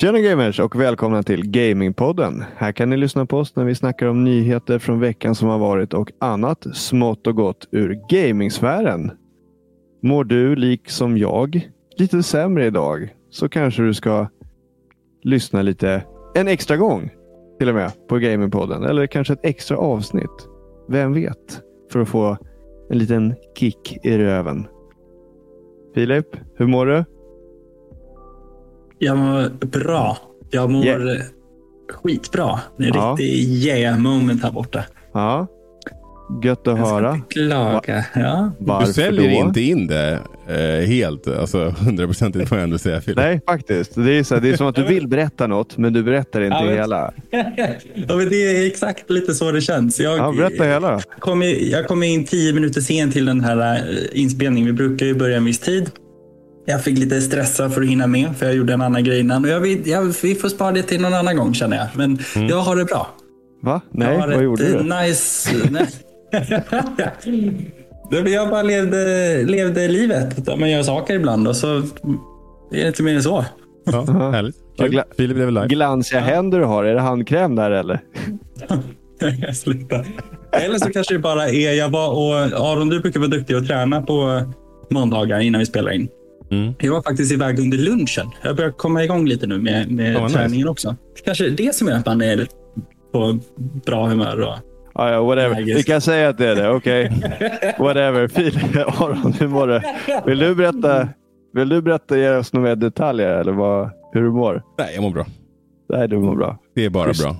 Tjena gamers och välkomna till Gamingpodden. Här kan ni lyssna på oss när vi snackar om nyheter från veckan som har varit och annat smått och gott ur gamingsfären. Mår du, liksom jag, lite sämre idag så kanske du ska lyssna lite en extra gång till och med på Gamingpodden. Eller kanske ett extra avsnitt. Vem vet? För att få en liten kick i röven. Filip, hur mår du? Jag mår bra. Jag mår Yeah. skitbra. Det är Ja. riktigt yeah moment här borta. Ja, gött att Jag ska höra. inte klaga. Ja. Varför du säljer då? inte in det eh, helt, alltså hundraprocentigt får jag ändå säga Filip. Nej, faktiskt. Det är, så här, det är som att du vill berätta något, men du berättar inte Ja, hela. ja, men det är exakt lite så det känns. Jag, Ja, berätta hela kom, i- jag kom in tio minuter sent till den här eh, inspelningen. Vi brukar ju börja en viss tid. Jag fick lite stressa för att hinna med, för jag gjorde en annan grej innan. Och jag, vill- jag, vi får spara det till någon annan gång känner jag. Men jag har det bra. Va? Nej, jag har vad gjorde du? Nice... jag bara levde, levde livet. Man gör saker ibland och så är det inte mer än så. Ja, härligt. Kul. gla- Filip lever live. Glansiga händer du har. Är det handkräm där eller? Sluta. Eller så kanske det bara är, jag var och Aron du brukar vara duktig att träna på måndagar innan vi spelar in. Mm. Jag var faktiskt iväg under lunchen. Jag börjar komma igång lite nu med, med Ja, vad nice. träningen också. Kanske det som gör att man är på bra humör. Och... Ja, ja, whatever. Vi kan säga att det är det. Okej. Whatever. Filip, Aron, hur mår du? Vill du berätta, vill du berätta ge oss några mer detaljer eller vad, hur du mår? Nej, jag mår bra. Nej, du mår bra. Det är bara Schysst. bra.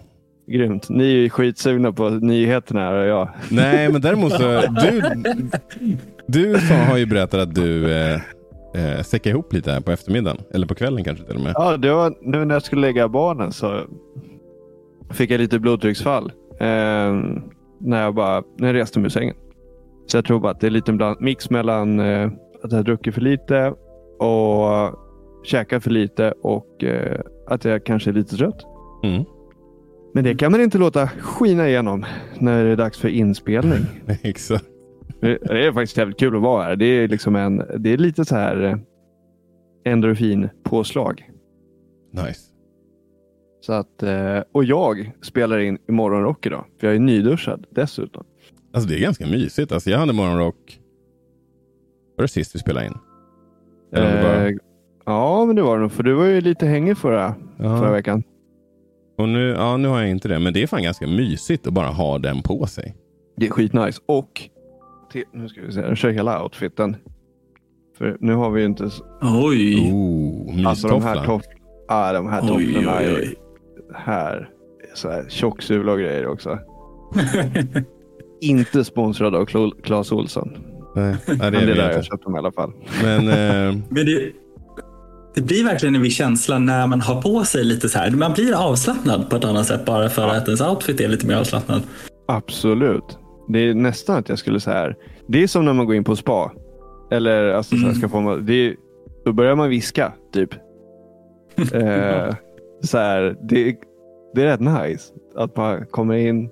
Grymt. Ni är ju skitsugna på nyheterna här och jag. Nej, men däremot så, du, du har ju berättat att du eh, eh, säckade ihop lite här på eftermiddagen. Eller på kvällen kanske till och med. Ja, det var nu när jag skulle lägga barnen så fick jag lite blodtrycksfall. Eh, när, jag bara, när jag reste mig ur sängen. Så jag tror bara att det är lite bland, mix mellan eh, att jag druckit för lite och käkat för lite och eh, att jag kanske är lite trött. Mm. Men det kan man inte låta skina igenom när det är dags för inspelning. Exakt. Det det är faktiskt jävligt kul att vara här. Det är, liksom en, det är lite så här eh, endorfin-påslag. Nice. Så att, eh, och jag spelar in i morgonrock idag. För jag är nyduschad dessutom. Alltså det är ganska mysigt. Alltså, jag hade morgonrock. Var det sist vi spelade in? Det bara- Eh, ja, men det var det nog. För du var ju lite hängig förra, förra veckan. Och nu, ja, nu har jag inte det. Men det är fan ganska mysigt att bara ha den på sig. Det är skitnice. Och till, nu ska vi se, jag kör hela outfiten. För nu har vi ju inte... Oj, Oh, Alltså de här, toff, ah, de här oj, tofflorna oj, är oj. här. Så här tjocksula och grejer också. Inte sponsrad av Cla- Clas Olsson. Nej, nej, det Men är det är där jag inte. köpt dem i alla fall. Men eh, Men det, det blir verkligen en viss känsla när man har på sig lite så här. Man blir avslappnad på ett annat sätt bara för att ens outfit är lite mer avslappnad. Absolut. Det är nästan att jag skulle säga Det är som när man går in på spa. Eller alltså, så här, ska få, man- det är, då börjar man viska typ. eh, så här, det, det är rätt nice. Att man kommer in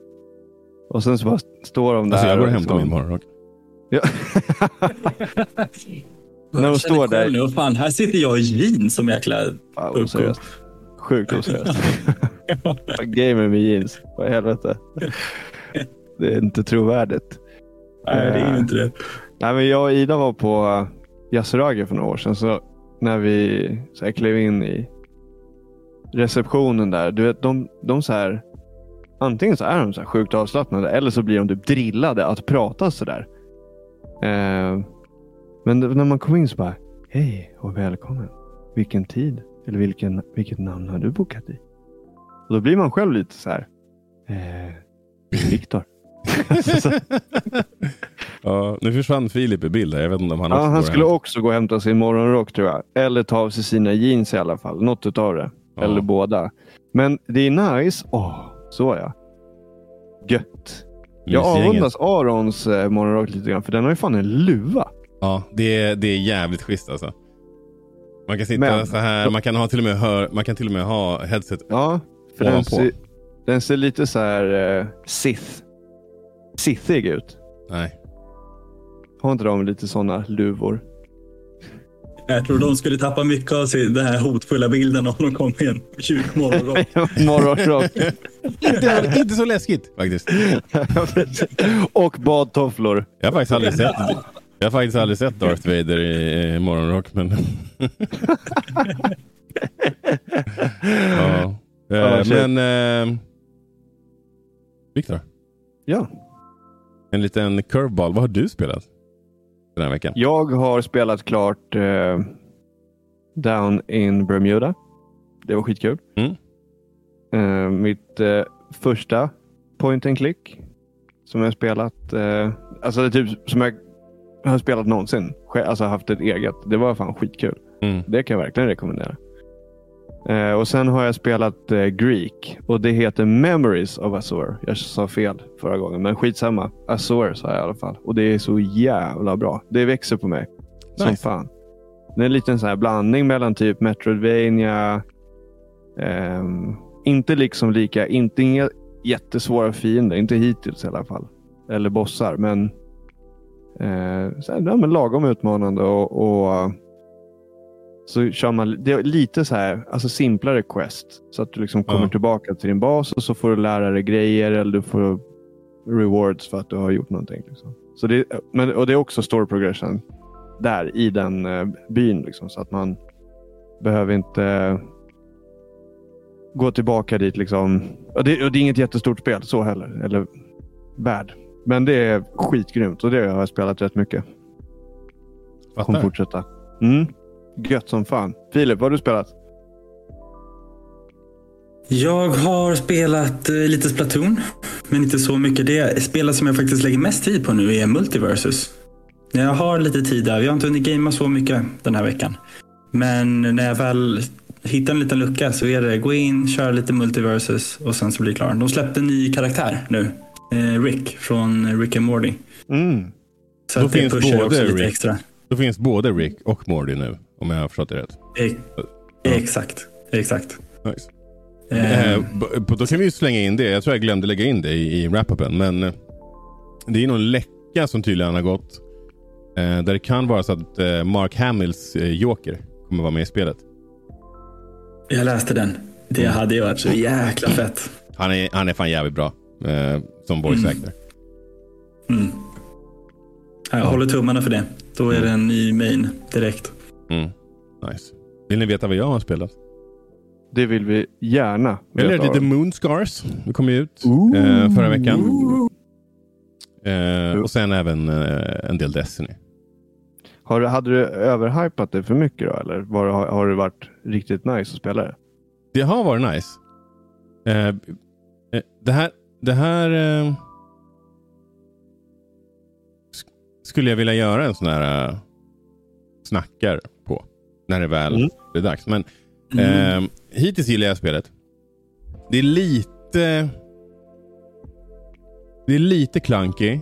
och sen så bara står de där. alltså jag går och hämtar liksom- min morgonrock. Ja. När de Jag står där. Nu, fan, här sitter jag i jeans som jäkla... Fan, oseriöst. Sjukt oseriöst. Gamer med jeans. Vad i helvete. Det är inte trovärdigt. Nej, det är ju inte det. Nej, men jag och Ida var på Yasuragi för några år sedan. Så när vi så här, klev in i receptionen där. Du vet, de, de så här, antingen så är de så här sjukt avslappnade eller så blir de typ drillade att prata sådär. Eh, men när man kom in så bara, hej och välkommen. Vilken tid eller vilken, vilket namn har du bokat i? Och då blir man själv lite så här, eh, Viktor. Ja, nu försvann Filip i bild här. Jag vet inte om han Ja, också han skulle hem. också gå och hämta sin morgonrock tror jag. Eller ta av sig sina jeans i alla fall. Något utav det. Ja. Eller båda. Men det är nice. Åh, så ja. Gött. Jag avundas Arons eh, morgonrock lite grann. För den har ju fan en luva. Ja, det är, det är jävligt schysst alltså. Man kan sitta Men- så här. Man kan, ha till och med hör, man kan till och med ha headset. Ja, för den Ovanpå. ser, den ser lite så här eh, Sith. Sithig ut. Nej. Har inte de lite sådana luvor? Jag tror de skulle tappa mycket av sin, den här hotfulla bilden om de kom i en mjuk morgonrock. Morgonrock. inte, inte så läskigt faktiskt. och badtofflor. Jag har faktiskt aldrig sett, jag har faktiskt aldrig sett Darth Vader i, i morgonrock. Men ja. Eh, Ja, shit. men eh, Viktor, Ja. En liten curveball. Vad har du spelat den här veckan? Jag har spelat klart eh, Down in Bermuda. Det var skitkul. Mm. Eh, mitt eh, första point and click som jag spelat. Eh, alltså det typ som jag har spelat någonsin. Alltså haft ett eget. Det var fan skitkul. Mm. Det kan jag verkligen rekommendera. Eh, och Sen har jag spelat eh, Greek och det heter Memories of Azor. Jag sa fel förra gången, men skitsamma. Azor sa jag i alla fall. Och det är så jävla bra. Det växer på mig. Som Nice. fan. Det är en liten sån här blandning mellan typ Metroidvania. ehm, inte liksom lika, inte inga jättesvåra fiender. Inte hittills i alla fall. Eller bossar, men, eh, så här, ja, men lagom utmanande och, och så kör man det är lite så här, alltså simplare quest. Så att du liksom kommer Ja. tillbaka till din bas och så får du lära dig grejer eller du får rewards för att du har gjort någonting. Liksom. Så det, men, och det är också story progression där i den eh, byn. Liksom, så att man behöver inte gå tillbaka dit. Liksom. Och det, och det är inget jättestort spel så heller. Eller värld. Men det är skitgrymt och det har jag spelat rätt mycket. Kommer Fattar. fortsätta. Mm. Gött som fan. Filip, vad har du spelat? Jag har spelat eh, lite Splatoon, men inte så mycket. Det spelet som jag faktiskt lägger mest tid på nu är Multiversus. Jag har lite tid där. Vi har inte hunnit gamea så mycket den här veckan. Men när jag väl hittar en liten lucka så är det gå in, köra lite Multiversus och sen så blir det klart. De släppte en ny karaktär nu. Eh, Rick från Rick and Morty. Mm. Så Då att det finns pushar både också lite Rick. extra. Då finns både Rick och Morty nu, om jag har förstått det rätt. E- Exakt, exakt. Nice. Eh, Eh, då kan vi slänga in det. Jag tror jag glömde lägga in det i, i wrap-upen. Men eh, det är någon läcka som tydligen har gått. Eh, där det kan vara så att eh, Mark Hamills eh, Joker kommer vara med i spelet. jag läste den. Det hade ju varit så jäkla fett. Han är, han är fan jävligt bra eh, som voice actor. Mm. Ja, Jag håller tummarna för det. Då är det en ny main direkt. Mm. Nice. Vill ni veta vad jag har spelat? Det vill vi gärna Eller veta. lite Moonscars. Det kom ju ut eh, förra veckan. Eh, och sen även eh, en del Destiny. Har, du- hade du överhypat det för mycket då? Eller var, har, har det varit riktigt nice att spela det? Det har varit nice. Eh, eh, det här, det här eh, sk- skulle jag vilja göra en sån här snackar på. När det väl Mm. är dags. Men eh, hittills gillar jag spelet. Det är lite... Det är lite clunky.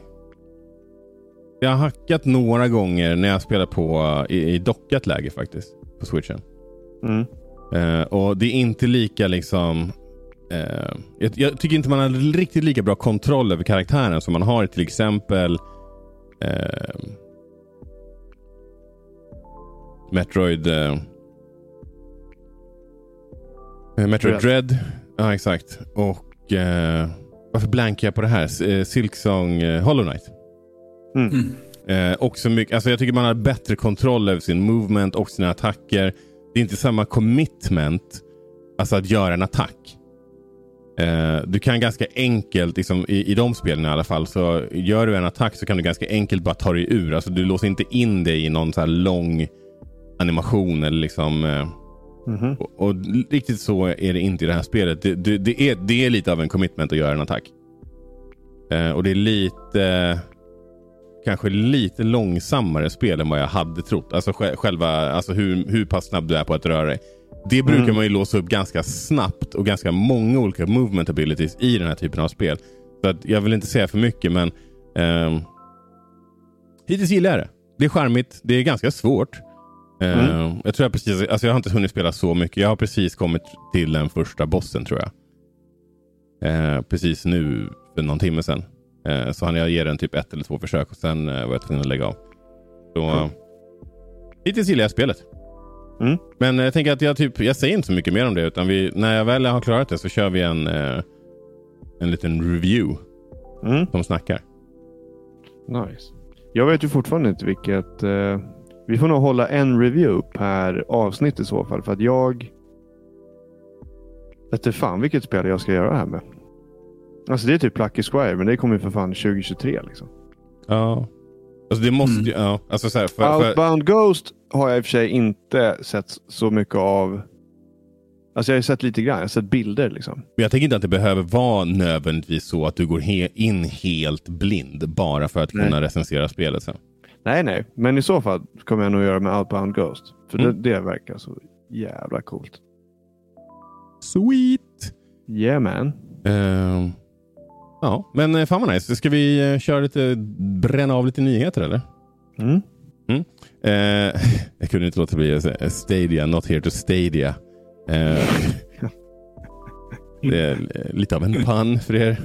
Jag har hackat några gånger när jag spelar på i, i dockat läge faktiskt. På switchen. Mm. Eh, och det är inte lika liksom... eh, jag, jag tycker inte man har riktigt lika bra kontroll över karaktären som man har till exempel eh, Metroid... Eh, eh, Metroid Dread. Dread. Ja, exakt. Och... Eh, varför blankar jag på det här? Eh, Silksong eh, Hollow Knight. Mm. Eh, också mycket, alltså jag tycker man har bättre kontroll över sin movement och sina attacker. Det är inte samma commitment, alltså att göra en attack. Eh, du kan ganska enkelt, liksom, i, i de spelen i alla fall, så gör du en attack så kan du ganska enkelt bara ta dig ur. Alltså du låser inte in dig i någon så här lång animation eller liksom... Eh, Mhm. och, och riktigt så är det inte i det här spelet. Det, det, det, är, det är lite av en commitment att göra en attack. Eh, och det är lite... Kanske lite långsammare spel än vad jag hade trott. Alltså sj- själva, alltså hur, hur pass snabb du är på att röra dig. Det brukar Mm. man ju låsa upp ganska snabbt och ganska många olika movement abilities i den här typen av spel. Så att jag vill inte säga för mycket men ehm, hittills gillar jag det. Det är charmigt, det är ganska svårt. Ehm, Jag tror jag precis, alltså jag har inte hunnit spela så mycket. Jag har precis kommit till den första bossen tror jag. Eh, precis nu för någon timme sedan. Eh, så han jag ger den typ ett eller två försök och sen eh, var jag tvungen att lägga av. Så, hittills gillar jag spelet. Mm. Men jag tänker att jag, typ, jag säger inte så mycket mer om det. Utan vi, när jag väl har klarat det så kör vi en, eh, en liten review Mm. som snackar. Nice. Jag vet ju fortfarande inte vilket... Vi får nog hålla en review per avsnitt i så fall. För att jag... Vet inte fan vilket spel jag ska göra det här med. Alltså det är typ Plucky Squire, men det kommer ju för fan 2023 liksom. Ja. Alltså det måste Mm. ju... Ja, alltså så här, för, för, Outbound Ghost har jag i och för sig inte sett så mycket av. Alltså jag har sett lite grann. Jag har sett bilder liksom. Men jag tänker inte att det behöver vara nödvändigtvis så att du går he in helt blind bara för att Nej. kunna recensera spelet sen. Nej, nej. Men i så fall kommer jag nog göra med Outbound Ghost. För Mm. det, det verkar så jävla coolt. Sweet! Yeah man. Ehm, ja, men eh, fan vad nice. Ska vi eh, köra lite, bränna av lite nyheter eller? Mm. Eh, jag kunde inte låta bli att säga Stadia, not here to Stadia. Eh, det är lite av en pun för er.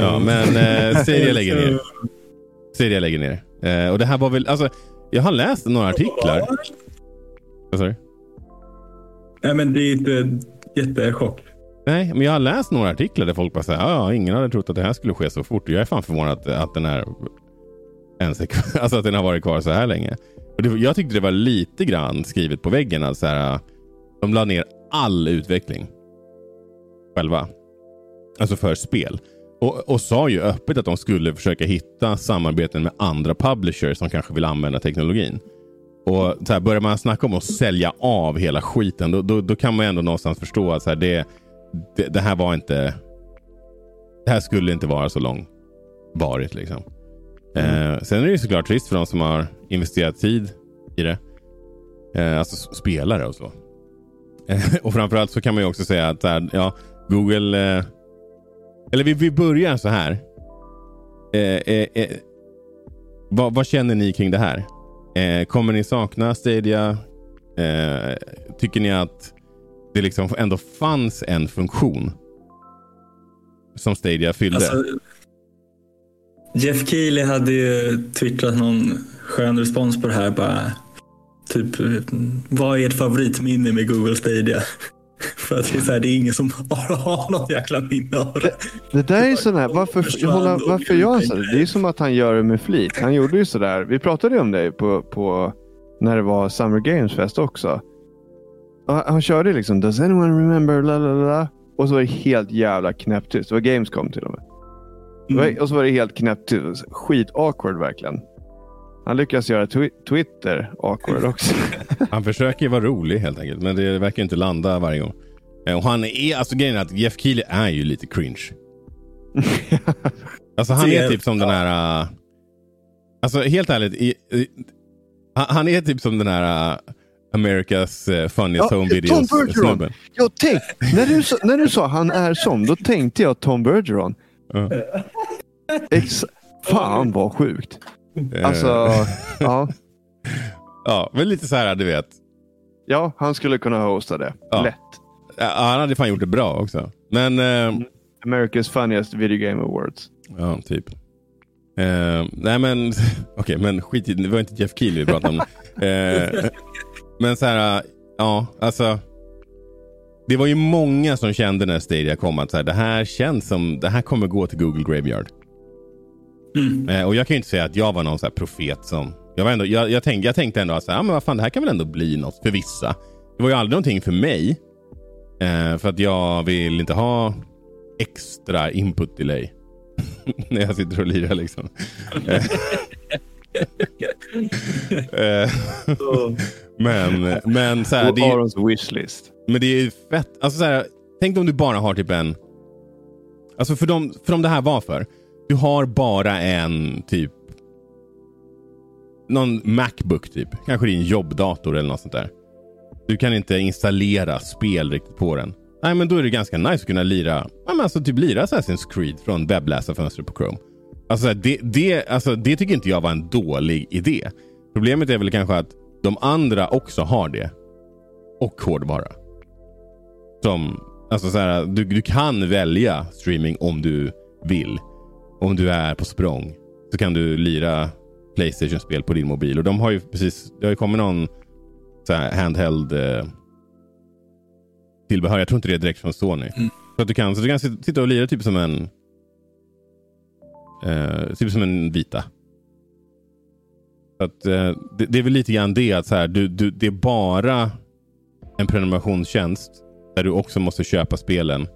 Ja, men eh, Stadia lägger ner. Stadia lägger ner. Eh, och det här var väl, alltså, jag har läst några artiklar. Vad sa du? Nej, men det är inte jättechock. Nej, men jag har läst några artiklar där folk bara säger ja, ingen hade trott att det här skulle ske så fort. Jag är fan förvånad att, att den är ens är alltså att den har varit kvar så här länge. Och det, jag tyckte det var lite grann skrivet på väggen. Att så här, de la ner all utveckling själva. Alltså för spel. Och, och sa ju öppet att de skulle försöka hitta samarbeten med andra publishers som kanske vill använda teknologin. Och så här, Börjar man snacka om att sälja av hela skiten då, då, då kan man ändå någonstans förstå att så här, det, det, det här var inte... Det här skulle inte vara så långvarigt. Liksom. Eh, sen är det ju såklart trist för de som har investerat tid i det. Eh, alltså spelare och så. Eh, och framförallt så kan man ju också säga att här, ja, Google... Eller vi, vi börjar så här. Eh, eh, eh, vad, vad känner ni kring det här? Eh, kommer ni sakna Stadia? Eh, tycker ni att det liksom ändå fanns en funktion som Stadia fyllde? Alltså, Jeff Keely hade ju twittrat någon skön respons på det här. Bara, typ, vad är ert favoritminne med Google Stadia? För att det är, så här, det är ingen som har, har något jäkla minne av det. Det där är sån här, varför, hålla, varför gör han så? Det är som att han gör det med flit. Han gjorde ju sådär. Vi pratade ju om det på, på när det var Summer Games Fest också. Och Han, han körde liksom Does anyone remember? La, la, la, la. Och så var det helt jävla knäpptyst. Det var Gamescom till och med. Var- Och så var det helt knäpptyst. Skit awkward verkligen. Han lyckas göra twi- Twitter awkward också. Han försöker vara rolig helt enkelt, men det verkar inte landa varje gång. Eh, Och han är, alltså grejen är att Jeff Keely är ju lite cringe. Alltså han är typ som den här... Alltså helt ärligt. I, i, han- är typ som den här uh, America's uh, funniest Ja, home Tom videos Bergeron. snubben. Jag tänk, när, du, sa- när du sa han är som, då tänkte jag Tom Bergeron. Ja. Ex Fan vad sjukt. Eh, Alltså, ja. ja, men lite så här, du vet. Ja, han skulle kunna hosta det. Ja. Lätt. Ja, han hade fan gjort det bra också. Men, eh, America's funniest video game awards. ja, typ. Eh, nej men, okej, men skit i det. var inte Jeff Keely vi pratade om. Eh, men så här, ja, alltså. Det var ju många som kände när Stadia kom att så här, det här känns som, det här kommer gå till Google Graveyard. Mm. Eh, och jag kan ju inte säga att jag var någon så här profet som... Jag, var ändå, jag, jag, tänkte, jag tänkte ändå att så här, ja, men vad fan, det här kan väl ändå bli något för vissa. Det var ju aldrig någonting för mig. Eh, för att jag vill inte ha extra input delay. när jag sitter och lirar liksom. Eh, men, men så här, det, är- Arons wishlist. men det är ju fett. Alltså så här, tänk om du bara har typ en... Alltså för dem, för dem det här var för. Du har bara en typ... Någon Macbook typ. Kanske din jobbdator eller något sånt där. Du kan inte installera spel riktigt på den. Nej, men då är det ganska nice att kunna lira, ja, men alltså typ lira Assassin's Creed från webbläsarfönstret på Chrome. Alltså det, det, alltså det tycker inte jag var en dålig idé. Problemet är väl kanske att de andra också har det. Och hårdvara. Som, alltså så här, du, du kan välja streaming om du vill. Om du är på språng så kan du lira Playstation-spel på din mobil. Och de har ju precis, det har ju kommit någon så handheld eh, tillbehör. Jag tror inte det är direkt från Sony. Mm. Så att du kan, så du kan sitta och lira typ som en eh, typ som en vita. Så att, eh, det, det, är väl lite grann det att så här, du, du, det är bara en prenumerationstjänst där du också måste köpa spelen.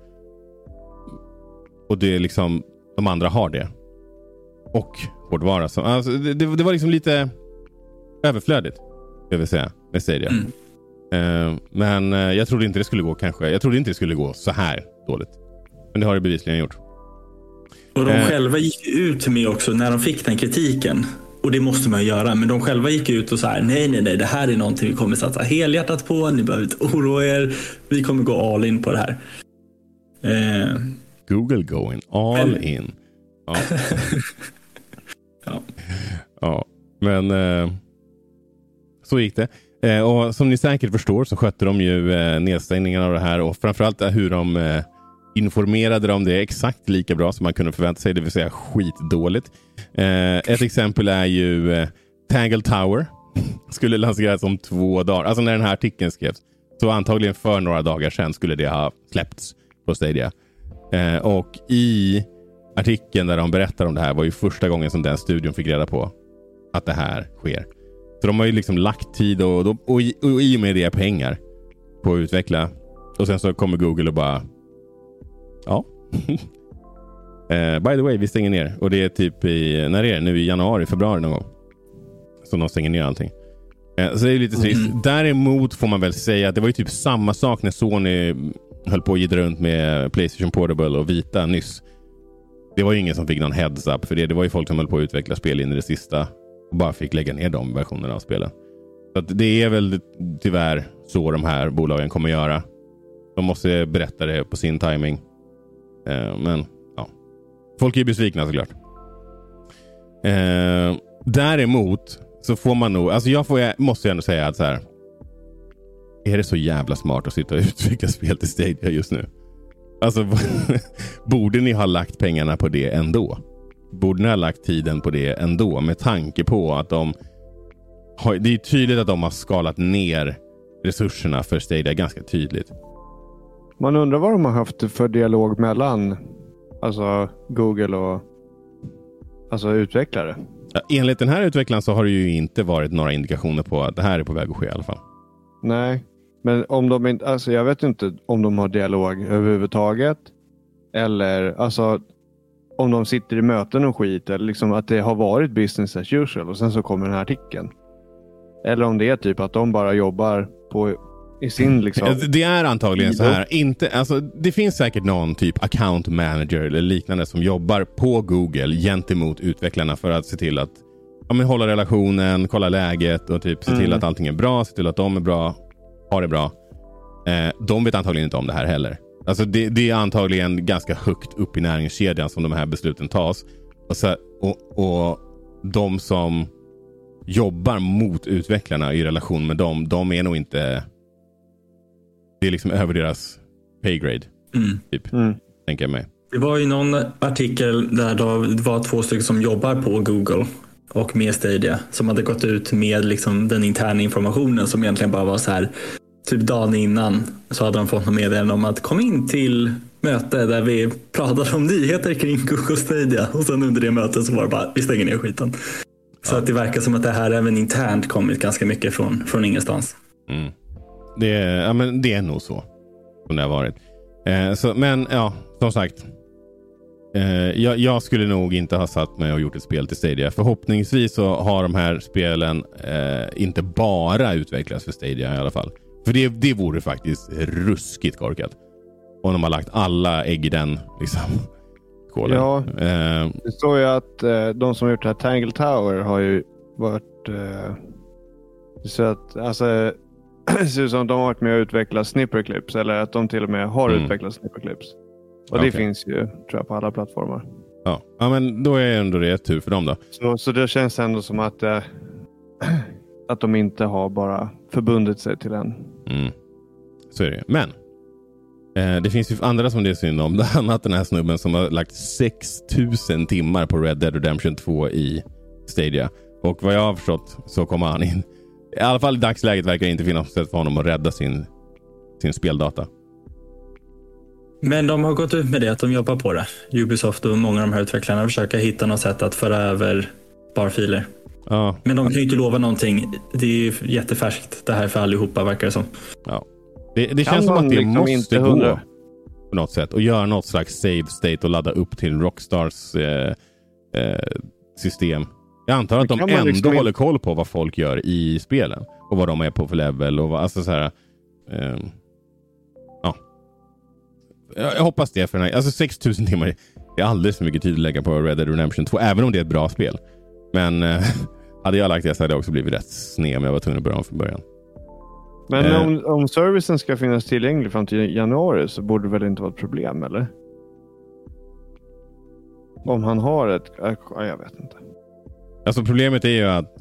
Och det är liksom, de andra har det. Och hårdvara. Så, alltså, det, det, var liksom lite överflödigt. Jag vill säga. Med Stadia. Mm. Uh, men uh, jag trodde inte det skulle gå kanske. Jag trodde inte det skulle gå så här dåligt. Men det har det bevisligen gjort. Och de uh, själva gick ut med också när de fick den kritiken. Och det måste man göra. Men de själva gick ut och sa nej, nej, nej, det här är någonting vi kommer satsa helhjärtat på. Ni behöver inte oroa er. Vi kommer gå all in på det här. Google going all men... in. Ja. ja. ja. Men så gick det. Eh, och Som ni säkert förstår så skötte de ju eh, nedstängningen av det här och framförallt hur de eh, informerade om det exakt lika bra som man kunde förvänta sig, det vill säga skitdåligt. Eh, ett exempel är ju eh, Tangle Tower. skulle lanseras om två dagar. Alltså när den här artikeln skrevs. Så antagligen för några dagar sedan skulle det ha släppts på Stadia. Eh, och i artikeln där de berättar om det här var ju första gången som den studion fick reda på att det här sker. Så de har ju liksom lagt tid och, och, och, i, och i och med det pengar på att utveckla. Och sen så kommer Google och bara... Ja. uh, by the way, vi stänger ner. Och det är typ i... När är det? Nu i januari, februari någon gång. Så de stänger ner allting. Uh, så det är lite trist. Mm. Däremot får man väl säga att det var ju typ samma sak när Sony höll på att gidra runt med Playstation Portable och Vita nyss. Det var ju ingen som fick någon heads-up för det. Det var ju folk som höll på att utveckla spel in i det sista och bara fick lägga ner de versionerna av spelen. Så det är väl tyvärr så de här bolagen kommer göra. De måste berätta det på sin timing. Eh, men ja, folk är besvikna såklart. Eh, däremot så får man nog, alltså jag får, måste ändå säga att så här. Är det så jävla smart att sitta och utveckla spel till Stadia just nu? Alltså, borde ni ha lagt pengarna på det ändå? borde ni ha lagt tiden på det ändå med tanke på att de har, det är tydligt att de har skalat ner resurserna för Stadia ganska tydligt. Man undrar vad de har haft för dialog mellan alltså Google och alltså utvecklare. Enligt den här utvecklaren så har det ju inte varit några indikationer på att det här är på väg att ske i alla fall. Nej, men om de inte, alltså jag vet inte om de har dialog överhuvudtaget. Eller alltså om de sitter i möten och skit eller liksom att det har varit business as usual och sen så kommer den här artikeln. Eller om det är typ att de bara jobbar på i sin liksom. Det är antagligen så här. Inte, alltså, det finns säkert någon typ account manager eller liknande som jobbar på Google gentemot utvecklarna för att se till att ja, men hålla relationen, kolla läget och typ se till mm. att allting är bra, se till att de är bra, har det bra. Eh, de vet antagligen inte om det här heller. Alltså det, det, är antagligen ganska högt upp i näringskedjan som de här besluten tas. Och, så, och, och de som jobbar mot utvecklarna i relation med dem, de är nog inte... Det är liksom över deras paygrade. Mm. Typ, mm. tänker jag mig. Det var ju någon artikel där det var två stycken som jobbar på Google och med Stadia som hade gått ut med liksom den interna informationen som egentligen bara var så här typ dagen innan så hade de fått något meddelande om att kom in till möte där vi pratade om nyheter kring Google Stadia och sen under det mötet så var det bara vi stänger ner skiten. Så ja. att det verkar som att det här även internt kommit ganska mycket från, från ingenstans. Mm. Det, är, ja, men det är nog så som det har varit. Eh, så, men ja, som sagt. Eh, jag, jag, skulle nog inte ha satt mig och gjort ett spel till Stadia. Förhoppningsvis så har de här spelen eh, inte bara utvecklats för Stadia i alla fall. För det, det vore faktiskt ruskigt korkat. Om de har lagt alla ägg i den liksom, skålen. Ja, uh, det står ju att uh, de som har gjort det här Tangle Tower har ju varit... Uh, så att, alltså, det ser ut som att de har varit med och utvecklat snipperclips. Eller att de till och med har mm. utvecklat snipperclips. Och okay. det finns ju tror jag, på alla plattformar. Ja. ja, men då är ändå det tur för dem då. Så, så det känns ändå som att, att de inte har bara förbundit sig till en Mm. Så är det Men eh, det finns ju andra som det är synd om. Bland annat den här snubben som har lagt 6000 timmar på Red Dead Redemption 2 i Stadia. Och vad jag har förstått så kommer han in. I alla fall i dagsläget verkar det inte finnas sätt för honom att rädda sin, sin speldata. Men de har gått ut med det, att de jobbar på det. Ubisoft och många av de här utvecklarna försöker hitta något sätt att föra över sparfiler. Ja, Men de kan ju inte lova någonting. Det är ju jättefärskt det här för allihopa verkar det som. ja. Det, det känns som att det liksom måste gå på något sätt och göra något slags save state och ladda upp till Rockstars eh, eh, system. Jag antar att de ändå liksom håller koll på vad folk gör i spelen och vad de är på för level. Och vad, alltså så här, ja. Jag, jag hoppas det. för den här, alltså 6000 timmar det är alldeles för mycket tid att lägga på Red Dead Redemption 2, även om det är ett bra spel. Men eh, hade jag lagt det så hade jag också blivit rätt sned om jag var tvungen att börja om från början. Men Eh. om, om servicen ska finnas tillgänglig fram till januari så borde det väl inte vara ett problem, eller? Om han har ett... ja, Jag vet inte. Alltså problemet är ju att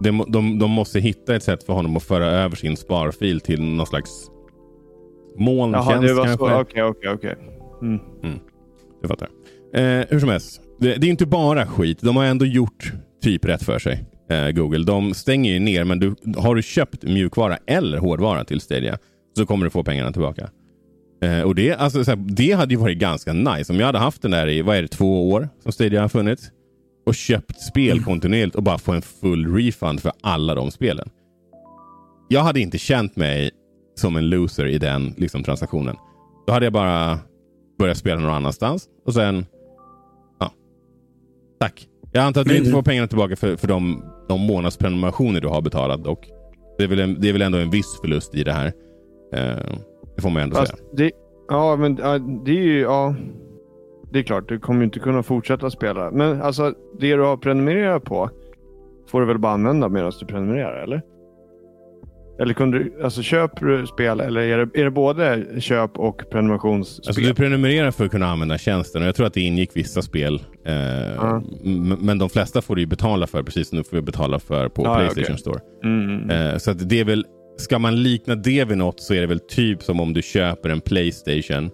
de, de, de måste hitta ett sätt för honom att föra över sin sparfil till någon slags molntjänst Jaha, det var kanske. Okej, okej, okej. Mm. Jag fattar. Eh, hur som helst, det, det är inte bara skit. De har ändå gjort typ rätt för sig. Eh, Google. De stänger ju ner, men du, har du köpt mjukvara eller hårdvara till Stadia så kommer du få pengarna tillbaka. Eh, och det, alltså, så här, det hade ju varit ganska nice om jag hade haft den där i vad är det, två år som Stadia har funnits och köpt spel kontinuerligt och bara få en full refund för alla de spelen. Jag hade inte känt mig som en loser i den liksom, transaktionen. Då hade jag bara börjat spela någon annanstans och sen... Ja. Tack. Jag antar att du inte får pengarna tillbaka för, för de, de månadsprenumerationer du har betalat dock. Det är, väl en, det är väl ändå en viss förlust i det här. Eh, det får man ändå Fast säga. det, ja, men det är ju... Ja, det är klart, du kommer ju inte kunna fortsätta spela. Men alltså, det du har prenumererat på får du väl bara använda medan du prenumererar, eller? Eller kunde du, alltså köper du spel eller är det, är det både köp och prenumerationsspel? Alltså, du prenumererar för att kunna använda tjänsten och jag tror att det ingick vissa spel. Eh, m- Men de flesta får du ju betala för precis som du får betala för på ja, Playstation okej. Store. Mm. Eh, så det är väl, ska man likna det vid något så är det väl typ som om du köper en Playstation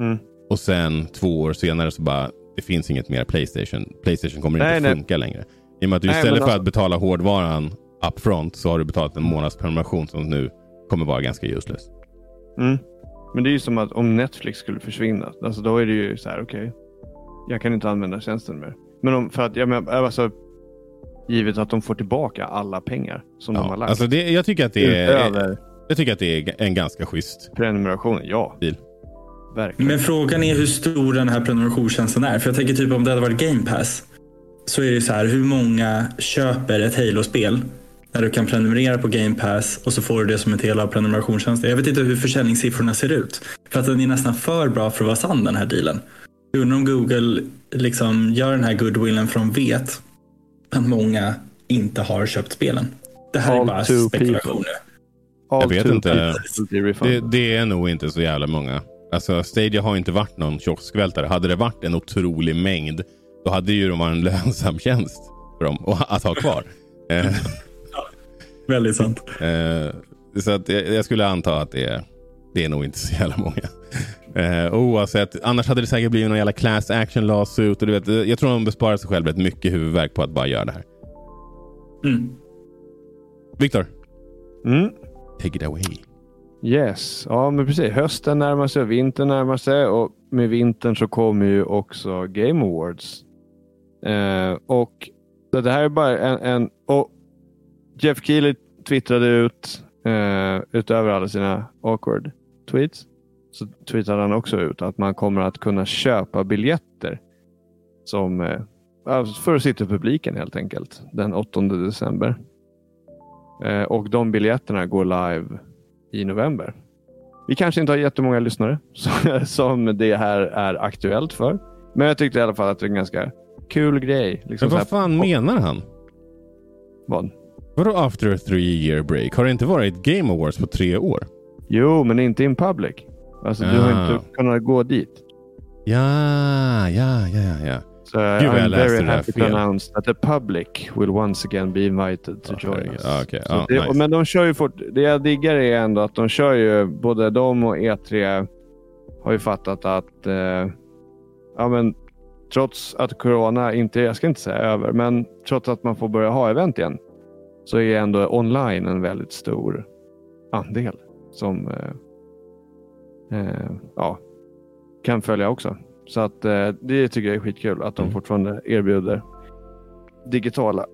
Mm. och sen två år senare så bara, det finns inget mer Playstation. Playstation kommer Nej, inte nej. funka längre. I och med att du Nej, istället men för alltså- att betala hårdvaran upfront så har du betalat en månadsprenumeration som nu kommer vara ganska useless. Mm. Men det är ju som att om Netflix skulle försvinna. Alltså då är det ju så här, okej. jag kan inte använda tjänsten mer. Men om, för att, jag menar, alltså, givet att de får tillbaka alla pengar som de har Ja, lagt. alltså det, jag, tycker att det är, jag tycker att det är en ganska schysst prenumerationen, ja. deal. Verkligen. Men frågan är hur stor den här prenumerationstjänsten är. För jag tänker typ om det hade varit Game Pass. Så är det så här, hur många köper ett Halo-spel? När du kan prenumerera på Game Pass och så får du det som en del av prenumerationstjänsten. Jag vet inte hur försäljningssiffrorna ser ut. För att den är nästan för bra för att vara sann den här dealen. Jag undrar om Google liksom gör den här goodwillen för de vet att många inte har köpt spelen. Det här är All bara two spekulationer. All jag vet inte. Det, det är nog inte så jävla många. Alltså Stadia har inte varit någon kioskvältare. Hade det varit en otrolig mängd då hade ju de varit en lönsam tjänst för dem att- att ha kvar. Eh, Väldigt sant. Eh, så att jag, jag skulle anta att det är, det är nog inte så jävla många. Eh, oavsett, annars hade det säkert blivit någon jävla class action lawsuit. Och du vet, jag tror de besparar sig själv rätt mycket huvudvärk på att bara göra det här. Mm. Viktor, Mm. take it away. Yes, ja men precis. Hösten närmar sig och vintern närmar sig och med vintern så kommer ju också Game Awards. Eh, och så det här är bara en, en och Jeff Keely twittrade ut eh, utöver alla sina awkward tweets så twittrade han också ut att man kommer att kunna köpa biljetter som eh, alltså för att sitta i publiken helt enkelt den 8 december. Eh, och de biljetterna går live i november. Vi kanske inte har jättemånga lyssnare som- som det här är aktuellt för. Men jag tyckte i alla fall att det var en ganska kul grej. Liksom Men vad fan menar han? Vad? Vadå after a three year break? Har det inte varit Game Awards på tre år? Jo, men inte in public. Alltså, du har Ah. inte kunnat gå dit. Ja, ja, ja, ja. Så Gud, I'm very happy to announce that the public will once again be invited to Ja, join us. Ja. Så Ja, det, nice. Men de kör ju fort. Det jag diggar är ändå att de kör ju, både de och E3 har ju fattat att eh, ja, men trots att corona inte, jag ska inte säga över, men trots att man får börja ha event igen så är ändå online en väldigt stor andel som eh, eh, ja, kan följa också. Så att eh, det tycker jag är skitkul att de Mm. fortfarande erbjuder digitala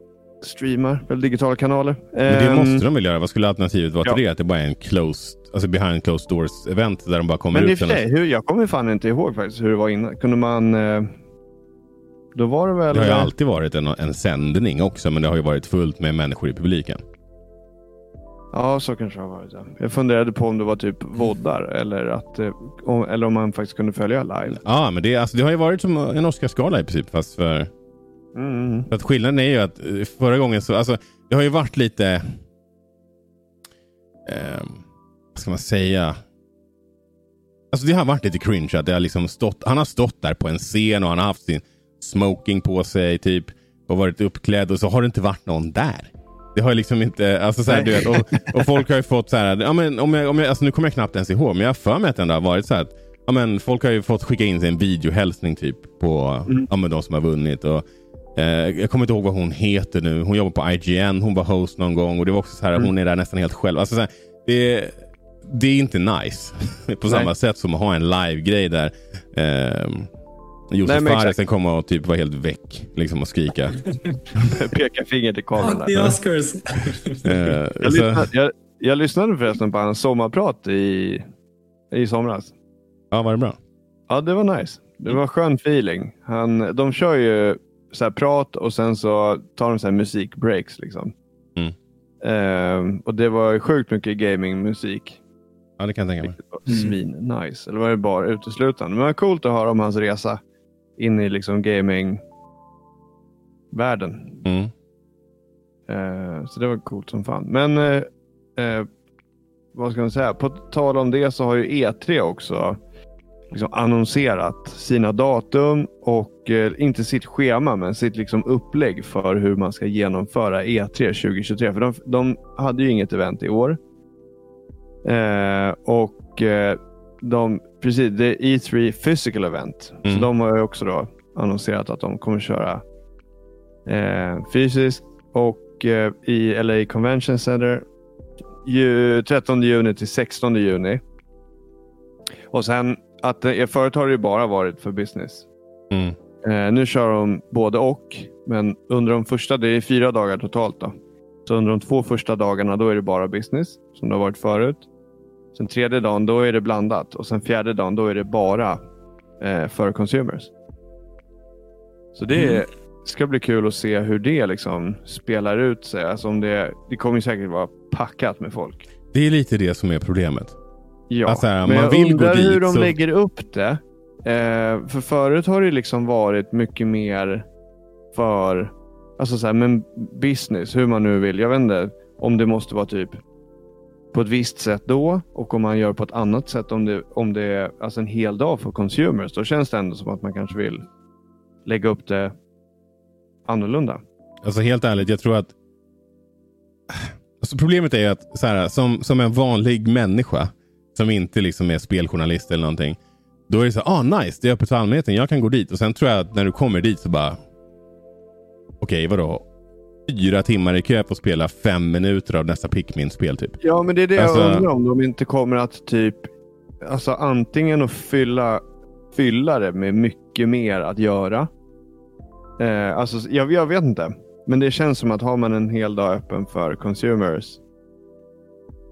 streamar eller digitala kanaler. Men det Ehm, måste de väl göra? Vad skulle alternativet vara till ja. det? Att det bara är en closed, alltså behind closed doors event där de bara kommer Men i och ut. för sig, hur, jag kommer fan inte ihåg faktiskt hur det var innan. Kunde man... Eh, då var det väl... Det har ju alltid varit en, en sändning också, men det har ju varit fullt med människor i publiken. Ja, så kanske det har varit. Ja. Jag funderade på om det var typ voddar eller, att, eh, om, eller om man faktiskt kunde följa live. Ja, men det, alltså, det har ju varit som en Oscarsgala i princip, fast för... Mm. För att skillnaden är ju att eh, förra gången så, alltså det har ju varit lite, ehm, vad ska man säga? Alltså det har varit lite cringe att det har liksom stått, han har stått där på en scen och han har haft sin smoking på sig typ och varit uppklädd och så har det inte varit någon där. Det har liksom inte, alltså så här, du vet, och, och folk har ju fått så här, ja men om jag, om jag, alltså nu kommer jag knappt ens ihåg, men jag har för mig att det ändå har varit så här att, ja men folk har ju fått skicka in sig en videohälsning typ på, ja men de som har vunnit och Eh, jag kommer inte ihåg vad hon heter nu. Hon jobbar på IGN. Hon var host någon gång och det var också så här, hon är där nästan helt själv. Alltså, så här, det, det är inte nice på samma Nej. sätt som att ha en live-grej där. Nej, Josef. Fares komma och typ vara helt väck liksom, och skrika. Peka finger till kameran. Fuck the. Oscars. Eh, Jag, lyssnade, jag, jag lyssnade förresten på hans sommarprat i, i somras. ja, var det bra? Ja, det var nice. Det var skön feeling. Han, de kör ju så här prat och sen så tar de så här musikbreaks. Liksom. Mm. Ehm, och det var sjukt mycket gamingmusik. Ja, det kan jag tänka mig. Det var Svin nice. Eller var det bara uteslutande? Men det var coolt att höra om hans resa in i liksom gaming världen. Mm. Eh, så det var coolt som fan. Men eh, eh, vad ska man säga? På tal om det så har ju E3 också liksom annonserat sina datum och eh, inte sitt schema men sitt liksom upplägg för hur man ska genomföra E E3 2023. För de, de hade ju inget event i år. Eh, och eh, de, precis, det är E3 Physical Event. Mm. Så de har också då annonserat att de kommer köra eh, fysiskt och eh, i LA Convention Center ju, 13 juni till 16 juni. Och sen att eh, förut har det ju bara varit för business. Mm. Eh, nu kör de både och, men under de första, det är fyra dagar totalt. då. Så under de två första dagarna då är det bara business, som det har varit förut. Sen tredje dagen, då är det blandat. Och sen fjärde dagen, då är det bara eh, för consumers. Så det Mm. ska bli kul att se hur det liksom spelar ut sig. Alltså om det, det kommer säkert vara packat med folk. Det är lite det som är problemet. Ja, Alltså, men man jag vill gå undrar hur dit, de så- lägger upp det. Eh, för förut har det liksom varit mycket mer för alltså så här, men business, hur man nu vill. Jag vet inte om det måste vara typ på ett visst sätt då och om man gör på ett annat sätt om det, om det är alltså en hel dag för consumers. Då känns det ändå som att man kanske vill lägga upp det annorlunda. Alltså helt ärligt, jag tror att alltså, problemet är att så här, som, som en vanlig människa som inte liksom är speljournalist eller någonting. Då är det så här, ah nice, det är öppet för allmänheten, jag kan gå dit. Och sen tror jag att när du kommer dit så bara, okej vadå? Fyra timmar i kö för att spela fem minuter av nästa Pikmin-spel typ. Ja, men det är det Alltså- jag undrar om de inte kommer att typ alltså antingen att fylla, fylla det med mycket mer att göra. Eh, alltså, jag, jag vet inte. Men det känns som att har man en hel dag öppen för consumers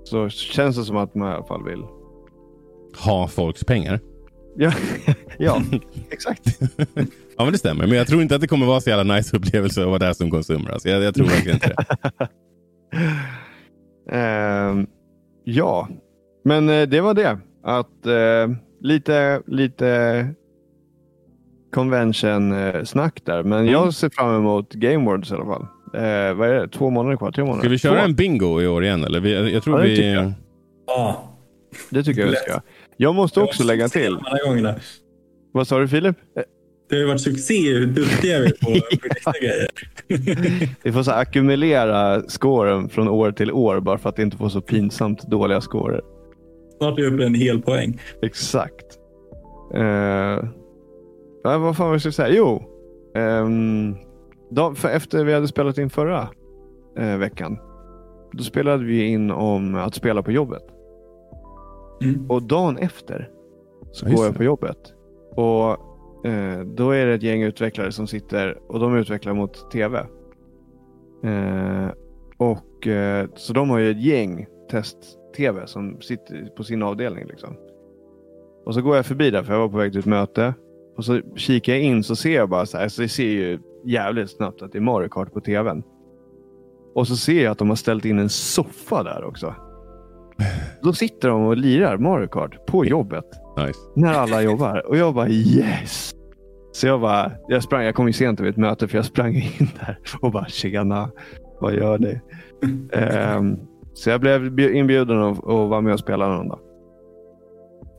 så känns det som att man i alla fall vill. Ha folks pengar. Ja, ja exakt. Ja men det stämmer, men jag tror inte att det kommer vara så jävla nice upplevelse att vara där som konsumer. Alltså, jag, jag tror verkligen inte det. Ehm, ja, men eh, det var det. Att eh, lite, lite convention-snack där. Men Mm. jag ser fram emot Game Worlds i alla fall. Eh, vad är det? Två månader kvar? Tre månader? Ska vi köra Två. en bingo i år igen? Eller? Vi, jag, jag tror Ja, det vi... tycker jag. Ja, Det tycker jag vi ska. Jag måste också lägga till. Vad sa du Filip? Det har ju varit succé hur duktiga vi är på vissa grejer. Vi får så ackumulera scoren från år till år bara för att inte få så pinsamt dåliga scorer. Snart är vi uppe en hel poäng. Exakt. Ja, vad fan var det jag skulle säga? Jo. dag, för efter vi hade spelat in förra eh, veckan. Då spelade vi in om att spela på jobbet. Mm. Och dagen efter så går jag på jobbet. Och eh, då är det ett gäng utvecklare som sitter och de utvecklar mot tv. Eh, och eh, Så de har ju ett gäng test-tv som sitter på sin avdelning. Liksom. Och så går jag förbi där för jag var på väg till ett möte. Och så kikar jag in så ser jag bara så här. Så det ser ju jävligt snabbt att det är Mario Kart på tvn. Och så ser jag att de har ställt in en soffa där också. Då sitter de och lirar Mario Kart på jobbet. Nice. När alla jobbar. Och jag bara yes! Så jag bara, jag sprang, jag kom ju sent till ett möte för jag sprang in där och bara tjena, vad gör ni? Ehm, så jag blev bjud- inbjuden att, vara med och spela någon dag.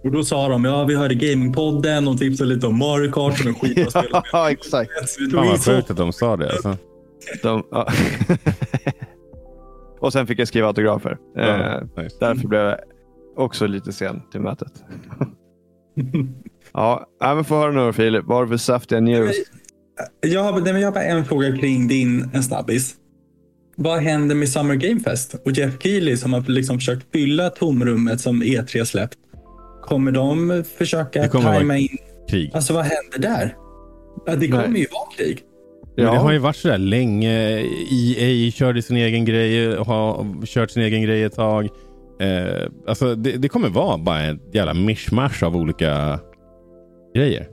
Och då sa de, ja vi hörde Gamingpodden, de tipsade lite om Mario Kart som är skit att spela med. Ja, exakt. Fan vad sjukt att de sa det. Alltså. De, ja. och sen fick jag skriva autografer. Ja, Ehm, nice. därför blev jag också lite sen till mötet. ja, men få höra nu Filip. Vad har du för saftiga news? Jag har, nej, jag har bara en fråga kring din en snabbis. Vad händer med Summer Game Fest och Jeff Keely som har liksom försökt fylla tomrummet som E3 släppt? Kommer de försöka tajma in? Krig. Alltså vad händer där? Det kommer Nej. ju vara krig. Men det Ja. har ju varit sådär länge. EA körde sin egen grej, har kört sin egen grej ett tag. Eh, alltså det, det kommer vara bara ett jävla mischmasch av olika grejer.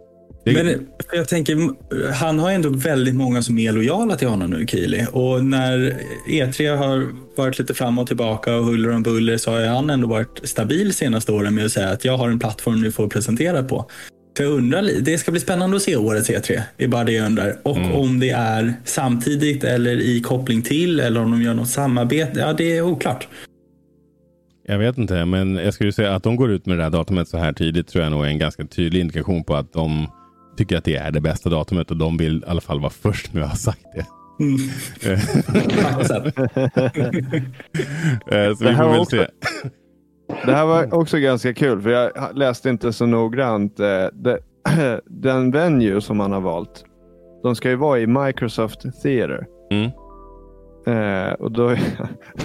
Det, Men jag tänker, han har ändå väldigt många som är lojala till honom nu, Keely. Och när E3 har varit lite fram och tillbaka och huller om buller så har han ändå varit stabil senaste åren med att säga att jag har en plattform ni får presentera på. Så jag undrar, det ska bli spännande att se årets E3. Det är bara det jag undrar. Och om det är samtidigt eller i koppling till eller om de gör något samarbete. Ja, det är oklart. Jag vet inte, men jag skulle säga att de går ut med det här datumet så här tidigt tror jag nog är en ganska tydlig indikation på att de tycker att det är det bästa datumet och de vill i alla fall vara först med att ha sagt det. Sen, Eh, så Det vi får väl också- se. Det här var också ganska kul för jag läste inte så noggrant. eh, det- Den venue som man har valt. De ska ju vara i Microsoft Theater. Mm. Eh, och då är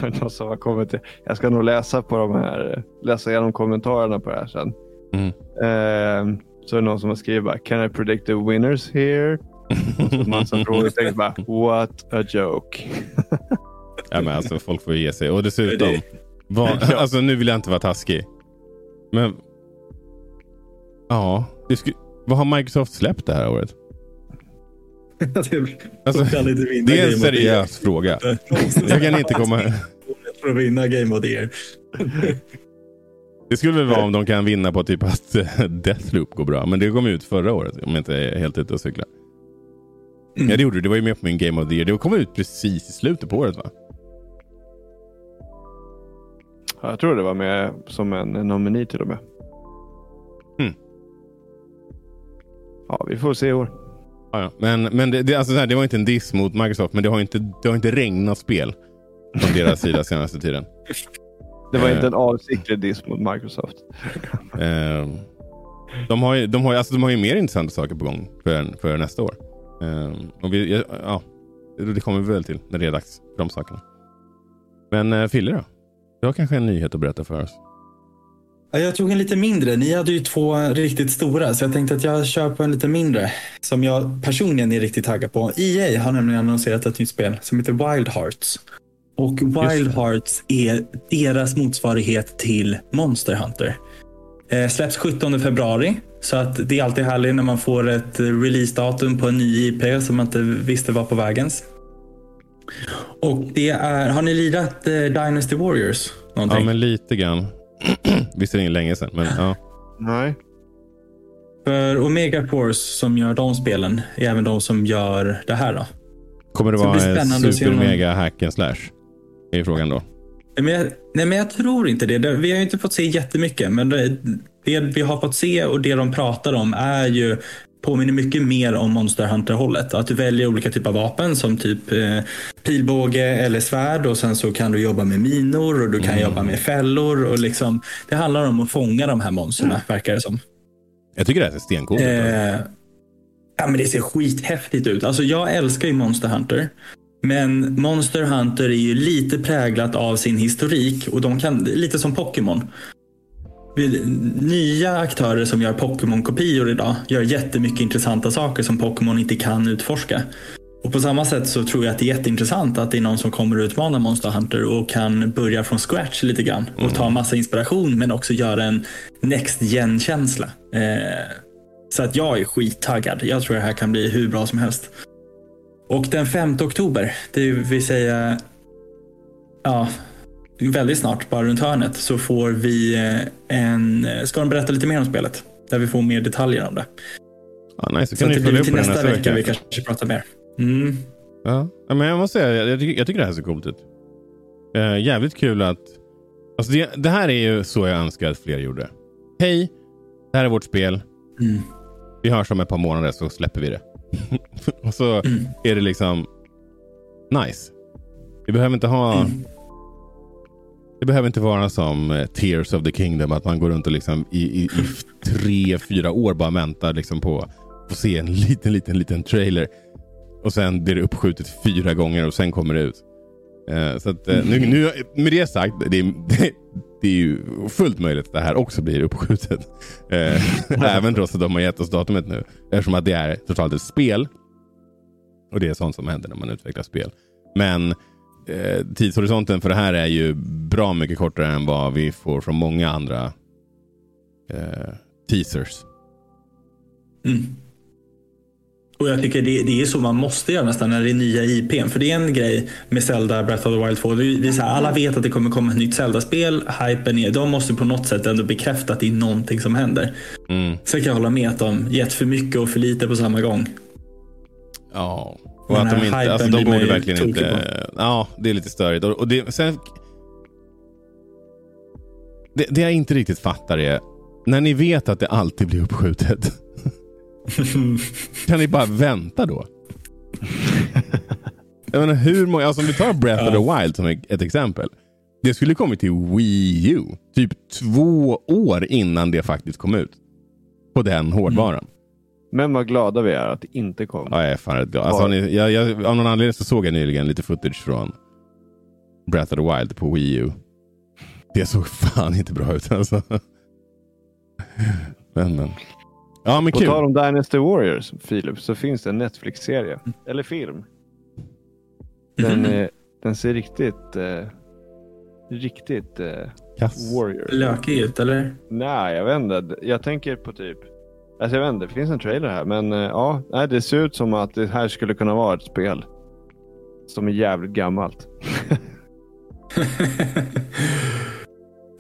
det någon som har kommit till, Jag ska nog läsa på de här, läsa igenom kommentarerna på det här sen. Mm. Eh, så är det någon som har skrivit bara, Can I predict the winners here? Och så massa frågetecken bara, What a joke. Ja, men alltså, folk får ge sig. Och dessutom, vad, Ja. alltså, nu vill jag inte vara taskig. Men ja, det sku, vad har Microsoft släppt det här året? Alltså, Det är en seriös fråga. Jag kan inte komma... För att vinna Game of the Year. Det skulle väl vara om de kan vinna på typ att eh, Deathloop går bra. Men det kom ut förra året om jag inte är helt ute och cyklar. Mm. Ja det gjorde det. Det var ju med på min Game of the Year. Det kom ut precis i slutet på året va? Ja, Jag tror det var med som en nomini till och med. Hmm. Ja, vi får se i år. Ja, ja. Men, men det, det, alltså, så här, det var inte en diss mot Microsoft. Men det har inte, det har inte regnat spel från deras sida senaste tiden. Det var Eh. inte en avsiktlig diss mot Microsoft. Eh, de, har ju, de, har, alltså, de har ju mer intressanta saker på gång för, för nästa år. Eh, och vi, ja, det kommer vi väl till när det är dags för de sakerna. Men eh, Fille då? Du har kanske en nyhet att berätta för oss? Ja, Jag tog en lite mindre. Ni hade ju två riktigt stora, så jag tänkte att jag kör på en lite mindre. Som jag personligen är riktigt taggad på. EA har nämligen annonserat ett nytt spel som heter Wild Hearts. Och Wild Hearts är deras motsvarighet till Monster Hunter. Eh, släpps 17 februari. Så att det är alltid härligt när man får ett releasedatum på en ny IP som man inte visste var på vägens. Och det är, har ni lirat eh, Dynasty Warriors? Någonting? Ja, men lite grann. Visserligen länge sedan, men ja. Nej. För Omega Force som gör de spelen är även de som gör det här. Då. Kommer det det vara en spännande att se super mega hack and slash? är frågan då. Men jag, nej, men jag tror inte det. det. Vi har ju inte fått se jättemycket, men det, det vi har fått se och det de pratar om är ju påminner mycket mer om Monster Hunter-hållet. Att du väljer olika typer av vapen som typ eh, pilbåge eller svärd och sen så kan du jobba med minor och du kan jobba med fällor. Och liksom, det handlar om att fånga de här monstren, verkar det som. Jag tycker det här ser stencoolt alltså. Eh, Ja, men det ser skithäftigt ut. Alltså, jag älskar ju Monster Hunter. Men Monster Hunter är ju lite präglat av sin historik och de kan, lite som Pokémon. Nya aktörer som gör Pokémon-kopior idag gör jättemycket intressanta saker som Pokémon inte kan utforska. Och på samma sätt så tror jag att det är jätteintressant att det är någon som kommer att utmana Monster Hunter och kan börja från scratch lite grann och ta massa inspiration men också göra en Next Gen-känsla. Eh, så att jag är skittaggad. Jag tror det här kan bli hur bra som helst. Och den 5 oktober, det vill säga ja, väldigt snart, bara runt hörnet, så får vi eh, en... Ska de berätta lite mer om spelet? Där vi får mer detaljer om det. Ja, nice. Så ni det blir till nästa nästa vecka vi kanske pratar mer. Mm. Ja. Men jag måste säga, jag, jag, tycker, jag tycker det här ser coolt ut. Eh, jävligt kul att... Alltså det, det här är ju så jag önskar att fler gjorde. Hej, det här är vårt spel. Mm. Vi hörs om ett par månader så släpper vi det. och så Mm. är det liksom nice. Vi behöver inte ha... Mm. Det behöver inte vara som eh, Tears of the Kingdom. Att man går runt och liksom i, i, i tre, fyra år bara väntar liksom på att få se en liten, liten, liten trailer. Och sen blir det uppskjutet fyra gånger och sen kommer det ut. Eh, så att, eh, nu, nu, med det sagt, det, är- det, det är ju fullt möjligt att det här också blir uppskjutet. Eh, även trots att de har gett oss datumet nu. Eftersom att det är totalt ett spel. Och det är sånt som händer när man utvecklar spel. Men eh, tidshorisonten för det här är ju bra mycket kortare än vad vi får från många andra eh, teasers. Mm. Och jag tycker det, det är så man måste göra nästan när det är nya IPn. För det är en grej med Zelda Breath of the Wild 2. Det är, så här, alla vet att det kommer komma ett nytt Zelda-spel. Hypen är, de måste på något sätt ändå bekräfta att det är någonting som händer. Mm. Sen kan jag hålla med att de gett för mycket och för lite på samma gång. Ja. Och att de inte, alltså de borde verkligen inte... Ja, det är lite störigt. Och, och det, sen, det, det jag inte riktigt fattar är, när ni vet att det alltid blir uppskjutet, kan ni bara vänta då? jag menar hur många, alltså om vi tar Breath of the Wild som ett exempel. Det skulle kommit till Wii U, typ två år innan det faktiskt kom ut. På den hårdvaran. Men vad glada vi är att det inte kom. Ja, jag är fan rätt glad. Alltså, ni, jag, jag, av någon anledning så såg jag nyligen lite footage från Breath of the Wild på Wii U. Det såg fan inte bra ut alltså. Men, men. Ja, men På kul. tal om Dynasty Warriors, Filip, så finns det en Netflix-serie. Eller film. Den, Mhm. eh, den ser riktigt, eh, riktigt eh. Warrior. Lökig ut, eller? Nej, jag vet inte. Jag tänker på typ... Alltså jag vet inte, det finns en trailer här. Men eh, ja, nej, det ser ut som att det här skulle kunna vara ett spel. Som är jävligt gammalt.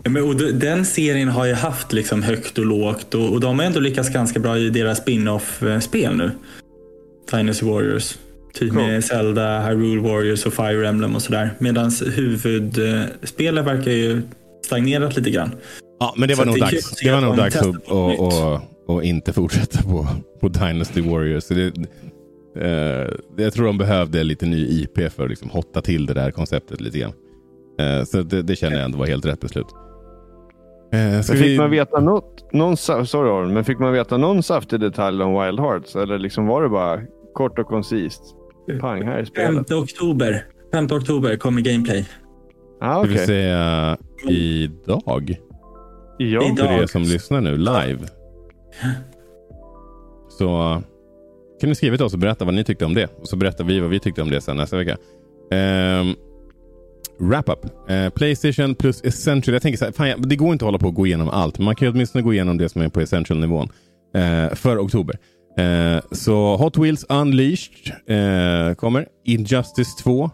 Men, och den serien har ju haft liksom högt och lågt och, och de har ändå lyckats ganska bra i deras spin-off-spel nu. Dynasty Warriors. Typ Cool. med Zelda, Hyrule Warriors och Fire Emblem och sådär. Medan huvudspelet verkar ju stagnerat lite grann. Ja, men det Så var nog det dags. att Det var att nog dags att på och, inte fortsätta på, på Dynasty Warriors. Så det, eh, jag tror de behövde lite ny IP för att liksom hotta till det där konceptet lite grann. Eh, så det, det känner jag ändå var helt rätt beslut. Eh, fick vi- man veta något, någon, sorry Aron, men fick man veta någon saftig detalj om Wild Hearts? Eller liksom var det bara kort och koncist? Pang, här är 5 spelet. oktober. 5 oktober kommer gameplay. Ah, Det vill säga idag. Ja. Idag. För er som lyssnar nu live. Så eh, kan ni skriva till oss och berätta vad ni tyckte om det. Och så berättar vi vad vi tyckte om det sen nästa vecka. Ehm, um, Wrap-up. Uh, eh, Playstation plus Essential. Jag tänker så här, fan, jag, det går inte att hålla på och gå igenom allt. Men man kan ju åtminstone gå igenom det som är på Essential-nivån. uh, för oktober. Uh, så Hot Wheels Unleashed kommer. Injustice 2.